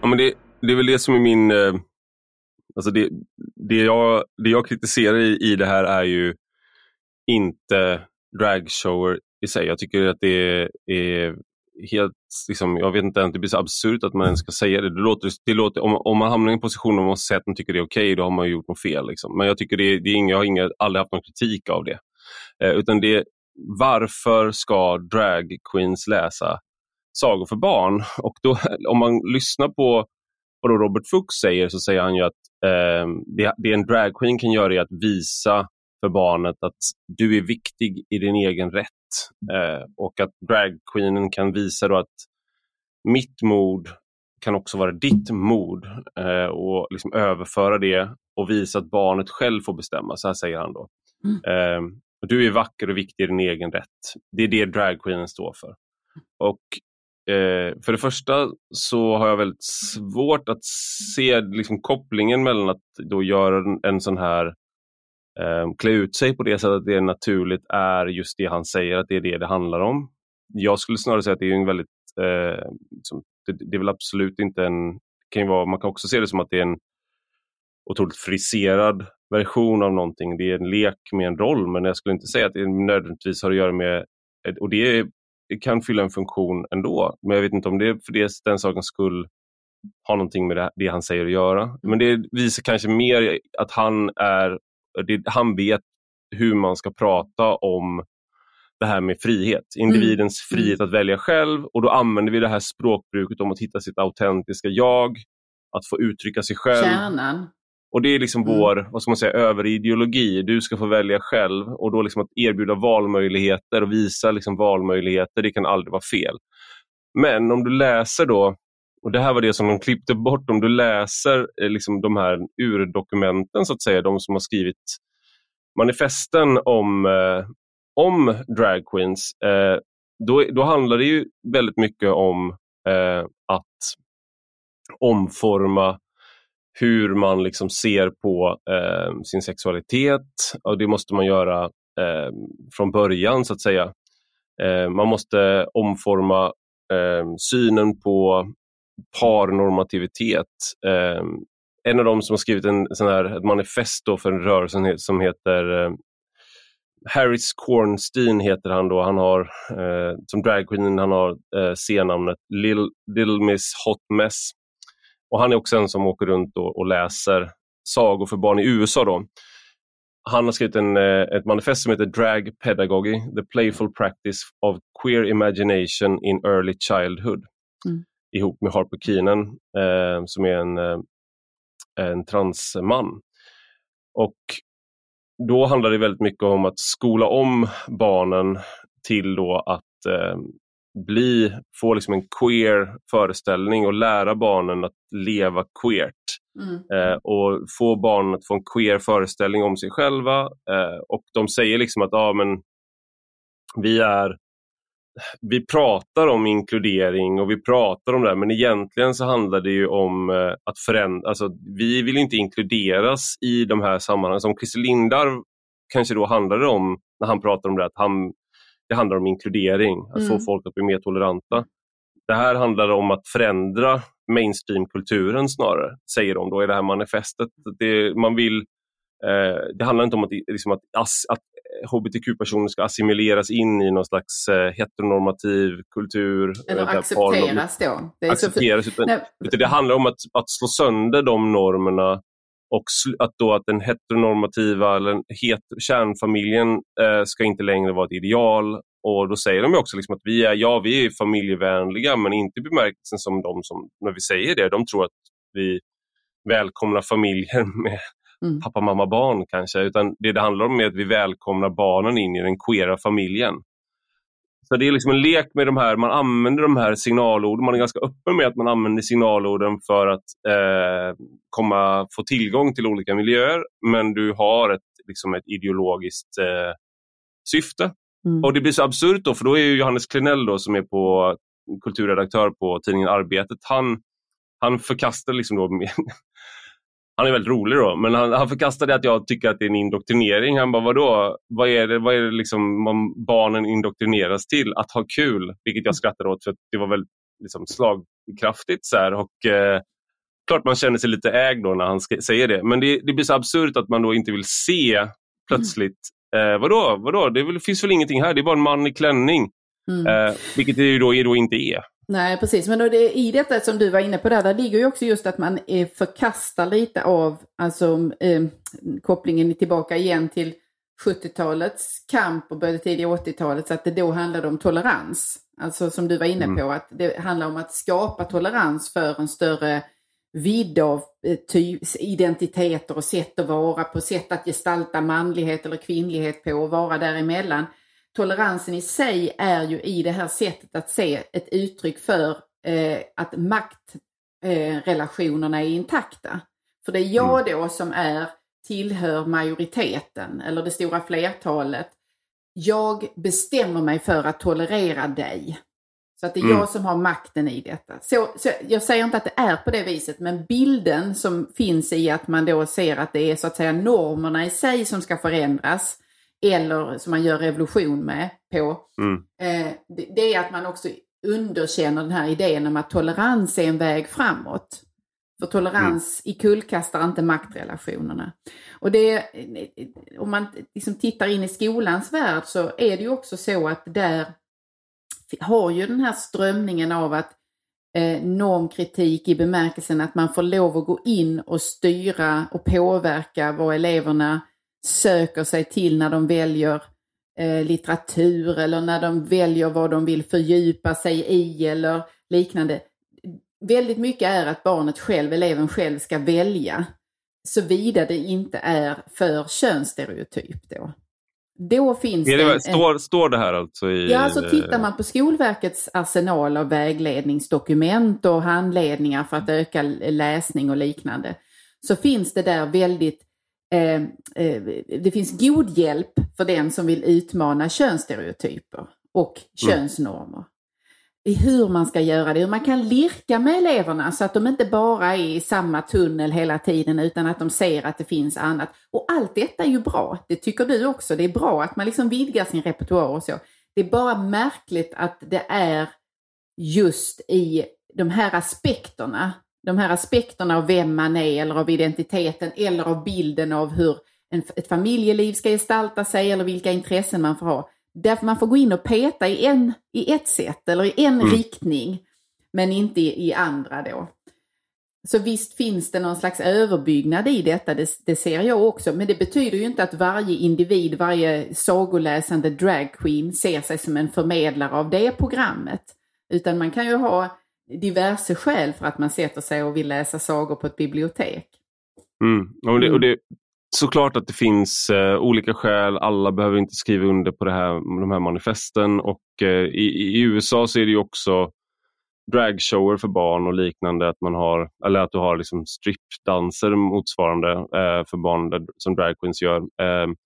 Ja, men det, det är väl det som är min... Eh, alltså det, det, jag, det jag kritiserar i, i det här är ju inte dragshower i sig. Jag tycker att det är helt, liksom, jag vet inte, det blir så absurt att man ens ska säga det. det, låter, det låter, om, om man hamnar i en position där man säger att man tycker det är okej, okay, då har man gjort något fel. Liksom. Men jag tycker det, det är inga, jag har inga, aldrig haft någon kritik av det. Eh, utan det varför ska drag queens läsa sagor för barn? Och då, om man lyssnar på vad Robert Fuchs säger så säger han ju att eh, det, det en dragqueen kan göra är att visa för barnet att du är viktig i din egen rätt. Eh, och att dragqueenen kan visa då att mitt mod kan också vara ditt mod eh, och liksom överföra det och visa att barnet själv får bestämma. Så här säger han då. Mm. Eh, du är vacker och viktig i din egen rätt. Det är det dragqueenen står för. Och Eh, för det första så har jag väldigt svårt att se liksom, kopplingen mellan att då göra en, en sån här eh, klä ut sig på det sättet att det är naturligt är just det han säger att det är det det handlar om. Jag skulle snarare säga att det är en väldigt, eh, liksom, det, det, är väl absolut inte en, kan vara, man kan också se det som att det är en otroligt friserad version av någonting. Det är en lek med en roll men jag skulle inte säga att det nödvändigtvis har att göra med och det är kan fylla en funktion ändå. Men jag vet inte om det för det, den sakens skull har någonting med det, det, han säger att göra. Men det visar kanske mer att han, är, det, han vet hur man ska prata om det här med frihet, individens mm. frihet att välja själv och då använder vi det här språkbruket om att hitta sitt autentiska jag, att få uttrycka sig själv. Kärnan. Och det är liksom mm. vår, vad ska man säga, överideologi. Du ska få välja själv och då liksom att erbjuda valmöjligheter och visa liksom valmöjligheter, det kan aldrig vara fel. Men om du läser då, och det här var det som de klippte bort, om du läser eh, liksom de här urdokumenten så att säga, de som har skrivit manifesten om, eh, om dragqueens, eh, då, då handlar det ju väldigt mycket om eh, att omforma hur man liksom ser på eh, sin sexualitet och det måste man göra eh, från början så att säga. Eh, man måste omforma eh, synen på parnormativitet. Eh, en av dem som har skrivit en, sån här, ett manifest för en rörelse som heter eh, Harris Kornstein heter han då. Han har eh, som dragqueen han har eh, scenamnet Little, Little Miss Hot Mess. Och Han är också en som åker runt och, och läser sagor för barn i USA. Då. Han har skrivit en, eh, ett manifest som heter Drag Pedagogy, The Playful Practice of Queer Imagination in Early Childhood mm ihop med Harper Keenan eh, som är en, eh, en transman. Och då handlar det väldigt mycket om att skola om barnen till då att eh, bli, få liksom en queer föreställning och lära barnen att leva queert. Mm. Eh, och få barnen att få en queer föreställning om sig själva. Eh, och de säger liksom att ah, men, vi är vi pratar om inkludering och vi pratar om det här, men egentligen så handlar det ju om eh, att förändra, alltså vi vill inte inkluderas i de här sammanhangen. Som Christer Lindar kanske då handlade om, när han pratar om det, att han det handlar om inkludering, att mm. få folk att bli mer toleranta. Det här handlar om att förändra mainstreamkulturen snarare, säger de då i det här manifestet. Det, man vill, eh, det handlar inte om att, liksom att, att hbtq-personer ska assimileras in i någon slags eh, heteronormativ kultur. Eller accepteras då. Det, accepteras, för... utan, utan, det handlar om att, att slå sönder de normerna och att då att den heteronormativa eller het, kärnfamiljen eh, ska inte längre vara ett ideal. Och då säger de också liksom att vi är, ja, vi är familjevänliga men inte i bemärkelsen som de som, när vi säger det, de tror att vi välkomnar familjer med mm. pappa, mamma, barn kanske, utan det det handlar om är att vi välkomnar barnen in i den queera familjen. Så det är liksom en lek med de här, man använder de här signalorden, man är ganska öppen med att man använder signalorden för att eh, komma, få tillgång till olika miljöer, men du har ett, liksom ett ideologiskt eh, syfte. Mm. Och det blir så absurt då, för då är Johannes Klenell då, som är på kulturredaktör på tidningen Arbetet, han, han förkastar liksom då han är väldigt rolig då, men han, han förkastade att jag tycker att det är en indoktrinering. Han bara, vadå? Vad är det, vad är det liksom barnen indoktrineras till? Att ha kul, vilket jag skrattade åt för det var väldigt liksom, slagkraftigt. Så här, och, eh, klart man känner sig lite ägd då när han säger det, men det, det blir så absurt att man då inte vill se plötsligt, eh, vadå, vadå? Det, väl, finns väl ingenting här, det är bara en man i klänning. Mm. Eh, vilket det ju då, då inte är. Nej, precis. Men det, i detta som du var inne på där, där ligger ju också just att man eh, förkastar lite av alltså, eh, kopplingen tillbaka igen till 70-talets kamp och började tidiga 80-talet så att det då handlade om tolerans. Alltså som du var inne mm. på, att det handlar om att skapa tolerans för en större vidd av eh, identiteter och sätt att vara på, sätt att gestalta manlighet eller kvinnlighet på och vara däremellan toleransen i sig är ju i det här sättet att se ett uttryck för eh, att maktrelationerna eh, är intakta. För det är jag mm. då som är tillhör majoriteten eller det stora flertalet. Jag bestämmer mig för att tolerera dig. Så att det är mm. jag som har makten i detta. Så, så, jag säger inte att det är på det viset, men bilden som finns i att man då ser att det är så att säga normerna i sig som ska förändras eller som man gör revolution med på, mm. eh, det, det, är att man också underkänner den här idén om att tolerans är en väg framåt. För tolerans mm. i kullkastar inte maktrelationerna. Och det, om man liksom tittar in i skolans värld så är det ju också så att där har ju den här strömningen av att eh, normkritik i bemärkelsen att man får lov att gå in och styra och påverka vad eleverna söker sig till när de väljer eh, litteratur eller när de väljer vad de vill fördjupa sig i eller liknande. Väldigt mycket är att barnet själv, eleven själv ska välja. Såvida det inte är för könsstereotyp då. Då finns det, det står, en, står det här alltså i... Ja, alltså tittar man på Skolverkets arsenal av vägledningsdokument och handledningar för att öka läsning och liknande, så finns det där väldigt Eh, eh, det finns god hjälp för den som vill utmana könsstereotyper och mm. könsnormer. I hur man ska göra det, hur man kan lirka med eleverna så att de inte bara är i samma tunnel hela tiden utan att de ser att det finns annat. Och allt detta är ju bra, det tycker du också. Det är bra att man liksom vidgar sin repertoar och så. Det är bara märkligt att det är just i de här aspekterna de här aspekterna av vem man är eller av identiteten eller av bilden av hur en, ett familjeliv ska gestalta sig eller vilka intressen man får ha. Därför man får gå in och peta i, en, i ett sätt eller i en mm. riktning men inte i, i, andra då. Så visst finns det någon slags överbyggnad i detta, det, det, ser jag också. Men det betyder ju inte att varje individ, varje sagoläsande dragqueen ser sig som en förmedlare av det programmet. Utan man kan ju ha diverse skäl för att man sätter sig och vill läsa sagor på ett bibliotek. Mm. Och det, och det, såklart att det finns eh, olika skäl, alla behöver inte skriva under på det här, de här manifesten och eh, i, i, USA så är det också dragshower för barn och liknande, att man har, eller att du har liksom stripdanser motsvarande eh, för barn där, som dragqueens gör. Ehm,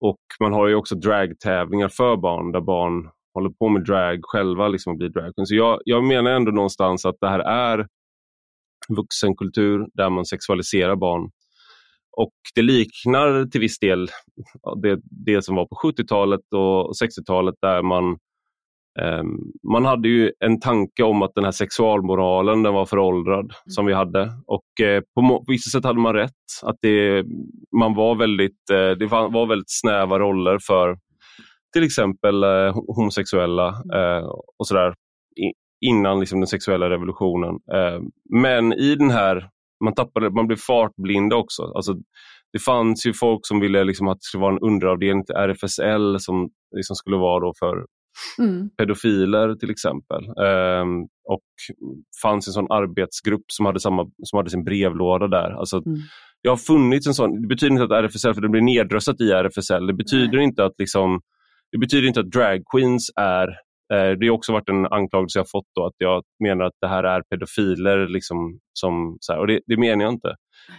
och man har ju också dragtävlingar för barn där barn håller på med drag själva liksom och blir drag Så jag, jag menar ändå någonstans att det här är vuxenkultur där man sexualiserar barn. Och det liknar till viss del det, det som var på 70-talet och 60-talet där man eh, man hade ju en tanke om att den här sexualmoralen den var föråldrad mm. som vi hade och eh, på, på vissa sätt hade man rätt. Att det, man var väldigt, eh, det var väldigt snäva roller för till exempel eh, homosexuella eh, och sådär innan liksom, den sexuella revolutionen. Eh, men i den här, man, tappade, man blev fartblinda också. Alltså, det fanns ju folk som ville liksom, att det skulle vara en underavdelning till RFSL som liksom skulle vara då för mm. pedofiler till exempel. Um, och fanns en sån arbetsgrupp som hade, samma, som hade sin brevlåda där. Alltså, mm. det har funnits en sån, det betyder inte att RFSL, för det blir nedröstat i RFSL, det betyder inte att liksom, det betyder inte att drag queens är eh, det har också varit en anklagelse jag fått då, att jag menar att det här är pedofiler. Liksom, som, så här, och det, det menar jag inte.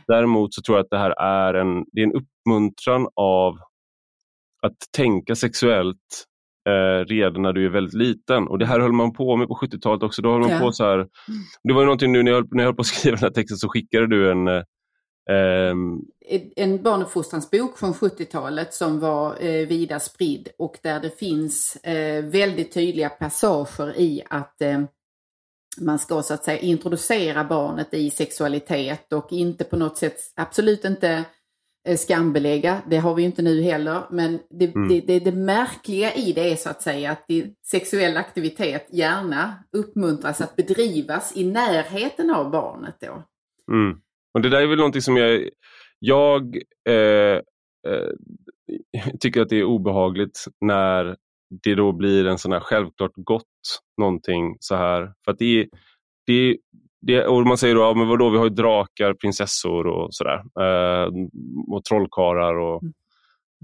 Däremot så tror jag att det här är en, det är en uppmuntran av att tänka sexuellt eh, redan när du är väldigt liten. Och Det här höll man på med på 70-talet också. Då höll man ja. på så här, det var ju någonting nu när jag, när jag höll på att skriva den här texten så skickade du en eh, en barnuppfostransbok från 70-talet som var eh, vida spridd och där det finns eh, väldigt tydliga passager i att eh, man ska så att säga introducera barnet i sexualitet och inte på något sätt, absolut inte eh, skambelägga, det har vi inte nu heller, men det, mm. det, det, det, märkliga i det är så att säga att sexuell aktivitet gärna uppmuntras att bedrivas i närheten av barnet då. Mm. Och Det där är väl någonting som jag, jag eh, eh, tycker att det är obehagligt när det då blir en sån här självklart gott någonting så här. För att det, det, det, och man säger då, ja, men vadå, vi har ju drakar, prinsessor och sådär. Eh, och trollkarlar och, mm.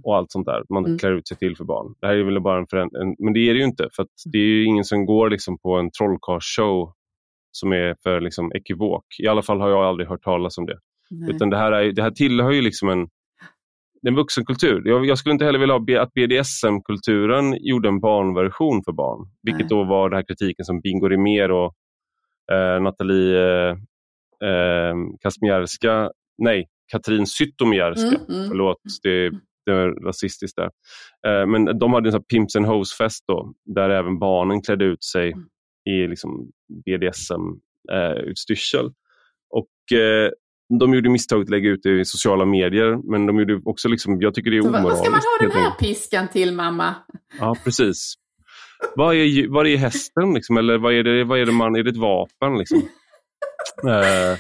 och allt sånt där. Man mm. klär ut sig till för barn. Det här är väl bara en, en Men det är det ju inte. För det är ingen som går liksom på en trollkarlsshow som är för liksom ekivok. I alla fall har jag aldrig hört talas om det. Nej. Utan det här, är, det här tillhör ju liksom en, en vuxenkultur. Jag, jag skulle inte heller vilja ha att BDSM-kulturen gjorde en barnversion för barn. Vilket Nej. då var den här kritiken som Bingo Rimér och eh, Nathalie eh, eh, Kazmierska, nej, Katrin Zytomierska, mm, mm. förlåt, det, det är rasistiskt där. Eh, men de hade en sån Pimps and Hoes-fest då, där även barnen klädde ut sig mm. I liksom BDSM-utstyrsel. Eh, och eh, de gjorde misstaget att lägga ut det i sociala medier, men de gjorde också, liksom, jag tycker det är omoraliskt. Vad ska man ha den här piskan till mamma? Ja, precis. vad, är, vad är hästen liksom? Eller vad är det, vad är det man, är det ett vapen liksom? uh, ja.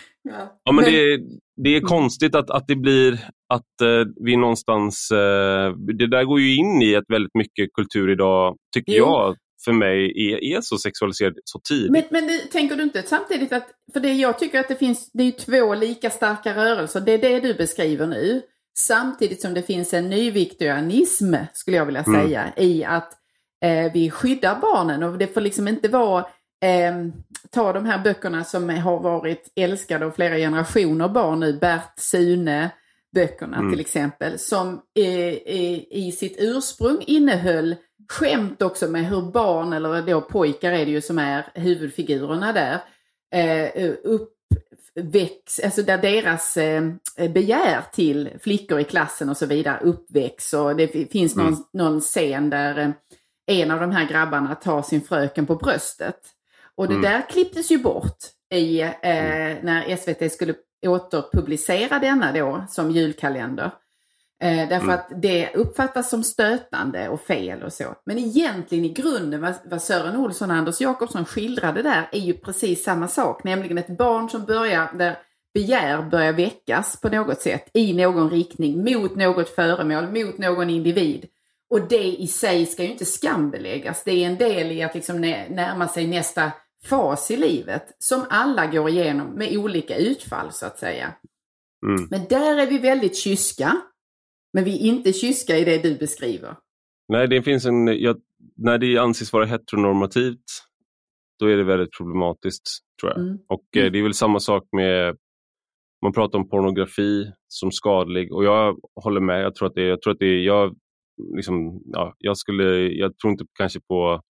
ja. men det, det är konstigt att, att det blir att uh, vi någonstans, det där går ju in i ett väldigt mycket kultur idag, tycker jo. jag, för mig är, är så sexualiserad så tidigt. Men, men det, tänker du inte samtidigt att, för det jag tycker att det finns, det är två lika starka rörelser, det är det du beskriver nu. Samtidigt som det finns en nyviktorianism, skulle jag vilja mm. säga, mm. i att eh, vi skyddar barnen och det får liksom inte vara eh, ta de här böckerna som har varit älskade av flera generationer barn nu, Bert, Sune, böckerna mm. till exempel, som eh, i sitt ursprung innehöll skämt också med hur barn, eller då pojkar är det ju som är huvudfigurerna där, eh, uppväx, alltså där deras eh, begär till flickor i klassen och så vidare uppväcks. Och det finns någon, mm. någon scen där eh, en av de här grabbarna tar sin fröken på bröstet. Och det mm. där klipptes ju bort i, eh, mm. när SVT skulle återpublicera denna då som julkalender. Eh, därför mm. att det uppfattas som stötande och fel och så. Men egentligen i grunden vad, vad Sören Olsson och Anders Jakobsson skildrade där är ju precis samma sak. Nämligen ett barn som börjar, där begär börjar väckas på något sätt i någon riktning mot något föremål, mot någon individ. Och det i sig ska ju inte skambeläggas. Det är en del i att liksom närma sig nästa fas i livet som alla går igenom med olika utfall så att säga. Mm. Men där är vi väldigt kyska. Men vi är inte kyska i det du beskriver. Nej, det finns en, ja, när det anses vara heteronormativt, då är det väldigt problematiskt tror jag. Mm. Och eh, det är väl samma sak med, man pratar om pornografi som skadlig och jag håller med. Jag tror att det, jag tror att det, jag, liksom, ja, jag skulle, jag tror inte kanske på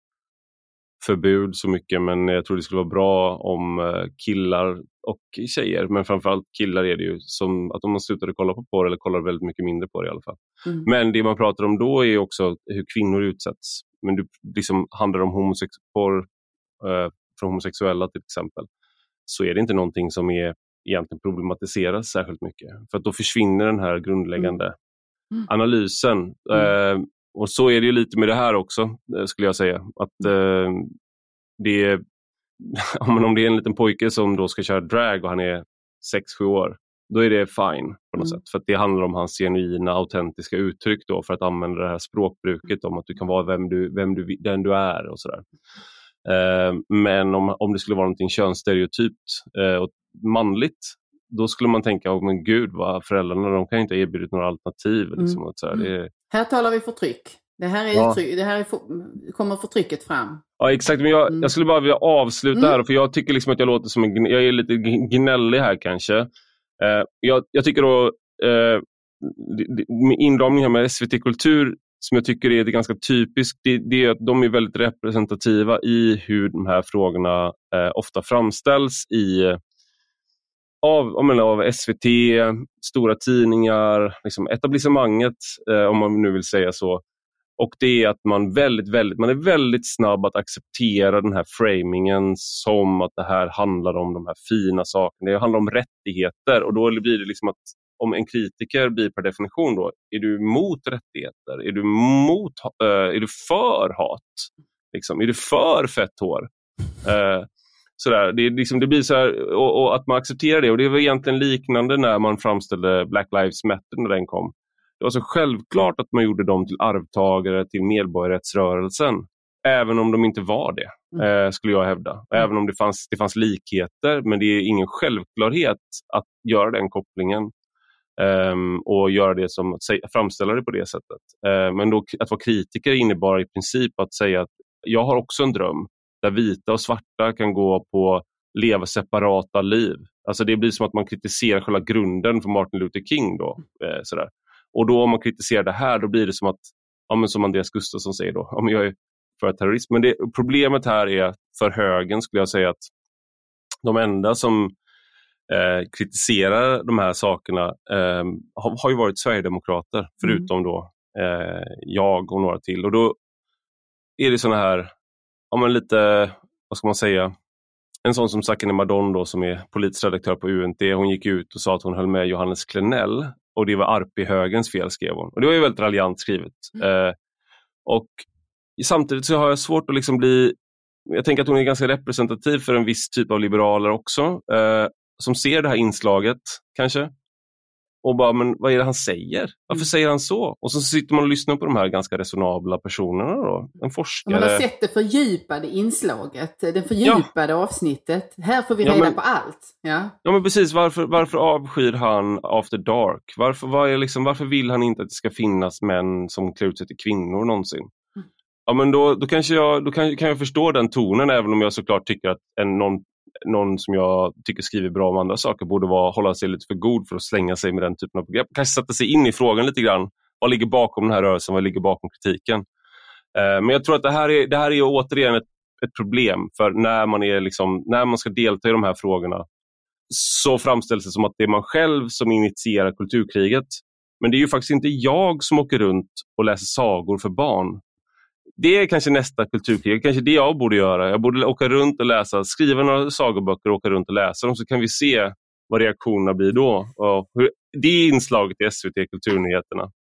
förbud så mycket men jag tror det skulle vara bra om eh, killar och tjejer, men framförallt killar är det ju som att om man slutade kolla på porr eller kollar väldigt mycket mindre på det i alla fall. Mm. Men det man pratar om då är också hur kvinnor utsätts. Men det liksom handlar om homosex porr eh, för homosexuella till exempel så är det inte någonting som är egentligen problematiseras särskilt mycket. För då försvinner den här grundläggande mm. Mm. analysen. Mm. Eh, och så är det ju lite med det här också, eh, skulle jag säga. Att eh, det är, om det är en liten pojke som då ska köra drag och han är 6-7 år, då är det fine på något mm. sätt. För det handlar om hans genuina, autentiska uttryck då för att använda det här språkbruket om att du kan vara vem du, vem du, den du är och sådär. Eh, men om, om det skulle vara någonting könsstereotypt eh, och manligt, då skulle man tänka, oh, men gud, vad föräldrarna de kan inte ha erbjudit några alternativ. Mm. Liksom, så här, mm. det... här talar vi förtryck. Det här, är ja. det här är för, kommer förtrycket fram. Ja exakt, men jag, mm. jag skulle bara vilja avsluta mm. här för jag tycker liksom att jag låter som en, jag är lite gnällig här kanske. Eh, jag, jag, tycker då, eh, inramningen med SVT Kultur som jag tycker är ganska typiskt, det, det, är att de är väldigt representativa i hur de här frågorna eh, ofta framställs i av, menar, av SVT, stora tidningar, liksom etablissemanget eh, om man nu vill säga så. Och det är att man, väldigt, väldigt, man är väldigt snabb att acceptera den här framingen som att det här handlar om de här fina sakerna. Det handlar om rättigheter och då blir det liksom att om en kritiker blir per definition då, är du mot rättigheter? Är du, mot, uh, är du för hat? Liksom, är du för fett hår? Uh, sådär. Det, liksom, det blir så här, och, och, att man accepterar det. Och Det var egentligen liknande när man framställde Black Lives Matter när den kom. Det var så självklart att man gjorde dem till arvtagare till medborgarrättsrörelsen. Även om de inte var det, mm. eh, skulle jag hävda. Mm. Även om det fanns, det fanns likheter, men det är ingen självklarhet att göra den kopplingen. Um, och göra det som, framställa det på det sättet. Uh, men då, att vara kritiker innebar i princip att säga att jag har också en dröm där vita och svarta kan gå på leva separata liv. Alltså det blir som att man kritiserar själva grunden för Martin Luther King. Då, uh, sådär. Och då om man kritiserar det här, då blir det som att, ja, men som Andreas Gustafsson säger, då, om jag är för terrorism. Men det, problemet här är för högen skulle jag säga att de enda som eh, kritiserar de här sakerna eh, har, har, ju varit sverigedemokrater, mm. förutom då eh, jag och några till. Och då är det såna här, ja men lite, vad ska man säga, en sån som Sakine Madon då, som är politisk redaktör på UNT, hon gick ut och sa att hon höll med Johannes Klenell och det var Arpi-högens fel, skrev hon. Och det var ju väldigt raljant skrivet. Mm. Eh, och samtidigt så har jag svårt att liksom bli jag tänker att hon är ganska representativ för en viss typ av liberaler också. Eh, som ser det här inslaget kanske och bara, men vad är det han säger? Varför mm. säger han så? Och så sitter man och lyssnar på de här ganska resonabla personerna då. En forskare. Man har sett det fördjupade inslaget, det fördjupade ja. avsnittet. Här får vi reda men, på allt. Ja, ja men precis. Varför, varför avskyr han After Dark? Varför, var liksom, varför vill han inte att det ska finnas män som klär ut sig till kvinnor någonsin? Mm. Ja, men då, då, kanske jag, då kan, kan jag förstå den tonen även om jag såklart tycker att en, någon någon som jag tycker skriver bra om andra saker borde vara, hålla sig lite för god för att slänga sig med den typen av begrepp. Kanske sätta sig in i frågan lite grann. Vad ligger bakom den här rörelsen? Vad ligger bakom kritiken? Eh, men jag tror att det här är, det här är återigen ett, ett problem för när man, är liksom, när man ska delta i de här frågorna så framställs det som att det är man själv som initierar kulturkriget. Men det är ju faktiskt inte jag som åker runt och läser sagor för barn det är kanske nästa kulturkrig, kanske det jag borde göra. Jag borde åka runt och läsa, skriva några sagoböcker och åka runt och läsa dem så kan vi se vad reaktionerna blir då. Och hur, det är inslaget i SVT Kulturnyheterna.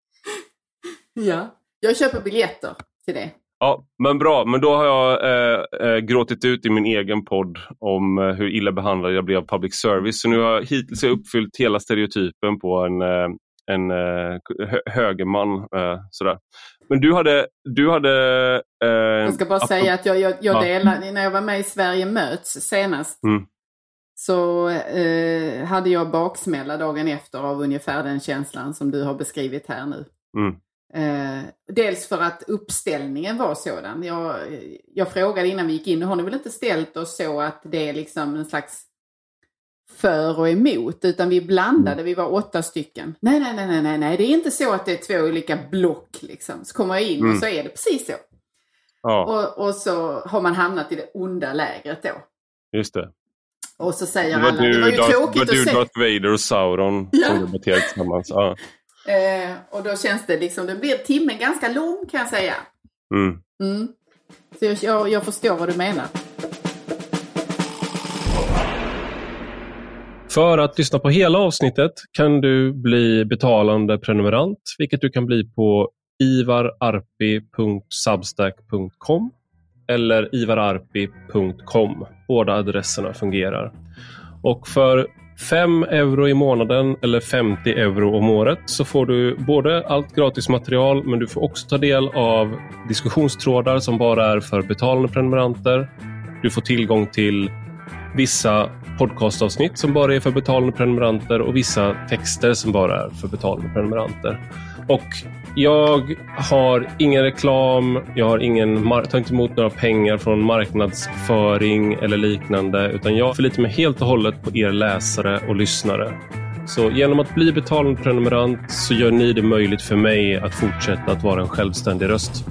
Ja, jag köper biljetter till det. Ja, men bra. Men då har jag eh, eh, gråtit ut i min egen podd om eh, hur illa behandlad jag blev av public service. Så nu har jag hittills uppfyllt hela stereotypen på en, eh, en eh, högerman. Eh, sådär. Men du hade... Du hade eh, jag ska bara säga att jag, jag, jag delade, när jag var med i Sverige möts senast, mm. så eh, hade jag baksmälla dagen efter av ungefär den känslan som du har beskrivit här nu. Mm. Eh, dels för att uppställningen var sådan. Jag, jag frågade innan vi gick in, har ni väl inte ställt oss så att det är liksom en slags för och emot utan vi blandade, mm. vi var åtta stycken. Nej, nej, nej, nej, nej, det är inte så att det är två olika block liksom. Så kommer jag in mm. och så är det precis så. Ja. Och, och så har man hamnat i det onda lägret då. Just det. Och så säger alla, du, det var ju Darth, tråkigt att se. Det var du, Darth Vader och Sauron ja. som debatterade tillsammans. Ja. Eh, och då känns det liksom, det blir timmen ganska lång kan jag säga. Mm. Mm. Så jag, jag förstår vad du menar. För att lyssna på hela avsnittet kan du bli betalande prenumerant, vilket du kan bli på ivararpi.substack.com eller ivararpi.com. Båda adresserna fungerar. Och för 5 euro i månaden eller 50 euro om året så får du både allt gratis material men du får också ta del av diskussionstrådar som bara är för betalande prenumeranter. Du får tillgång till vissa podcastavsnitt som bara är för betalande prenumeranter och vissa texter som bara är för betalande prenumeranter. Och jag har ingen reklam, jag har ingen tar inte emot några pengar från marknadsföring eller liknande, utan jag förlitar mig helt och hållet på er läsare och lyssnare. Så genom att bli betalande prenumerant så gör ni det möjligt för mig att fortsätta att vara en självständig röst.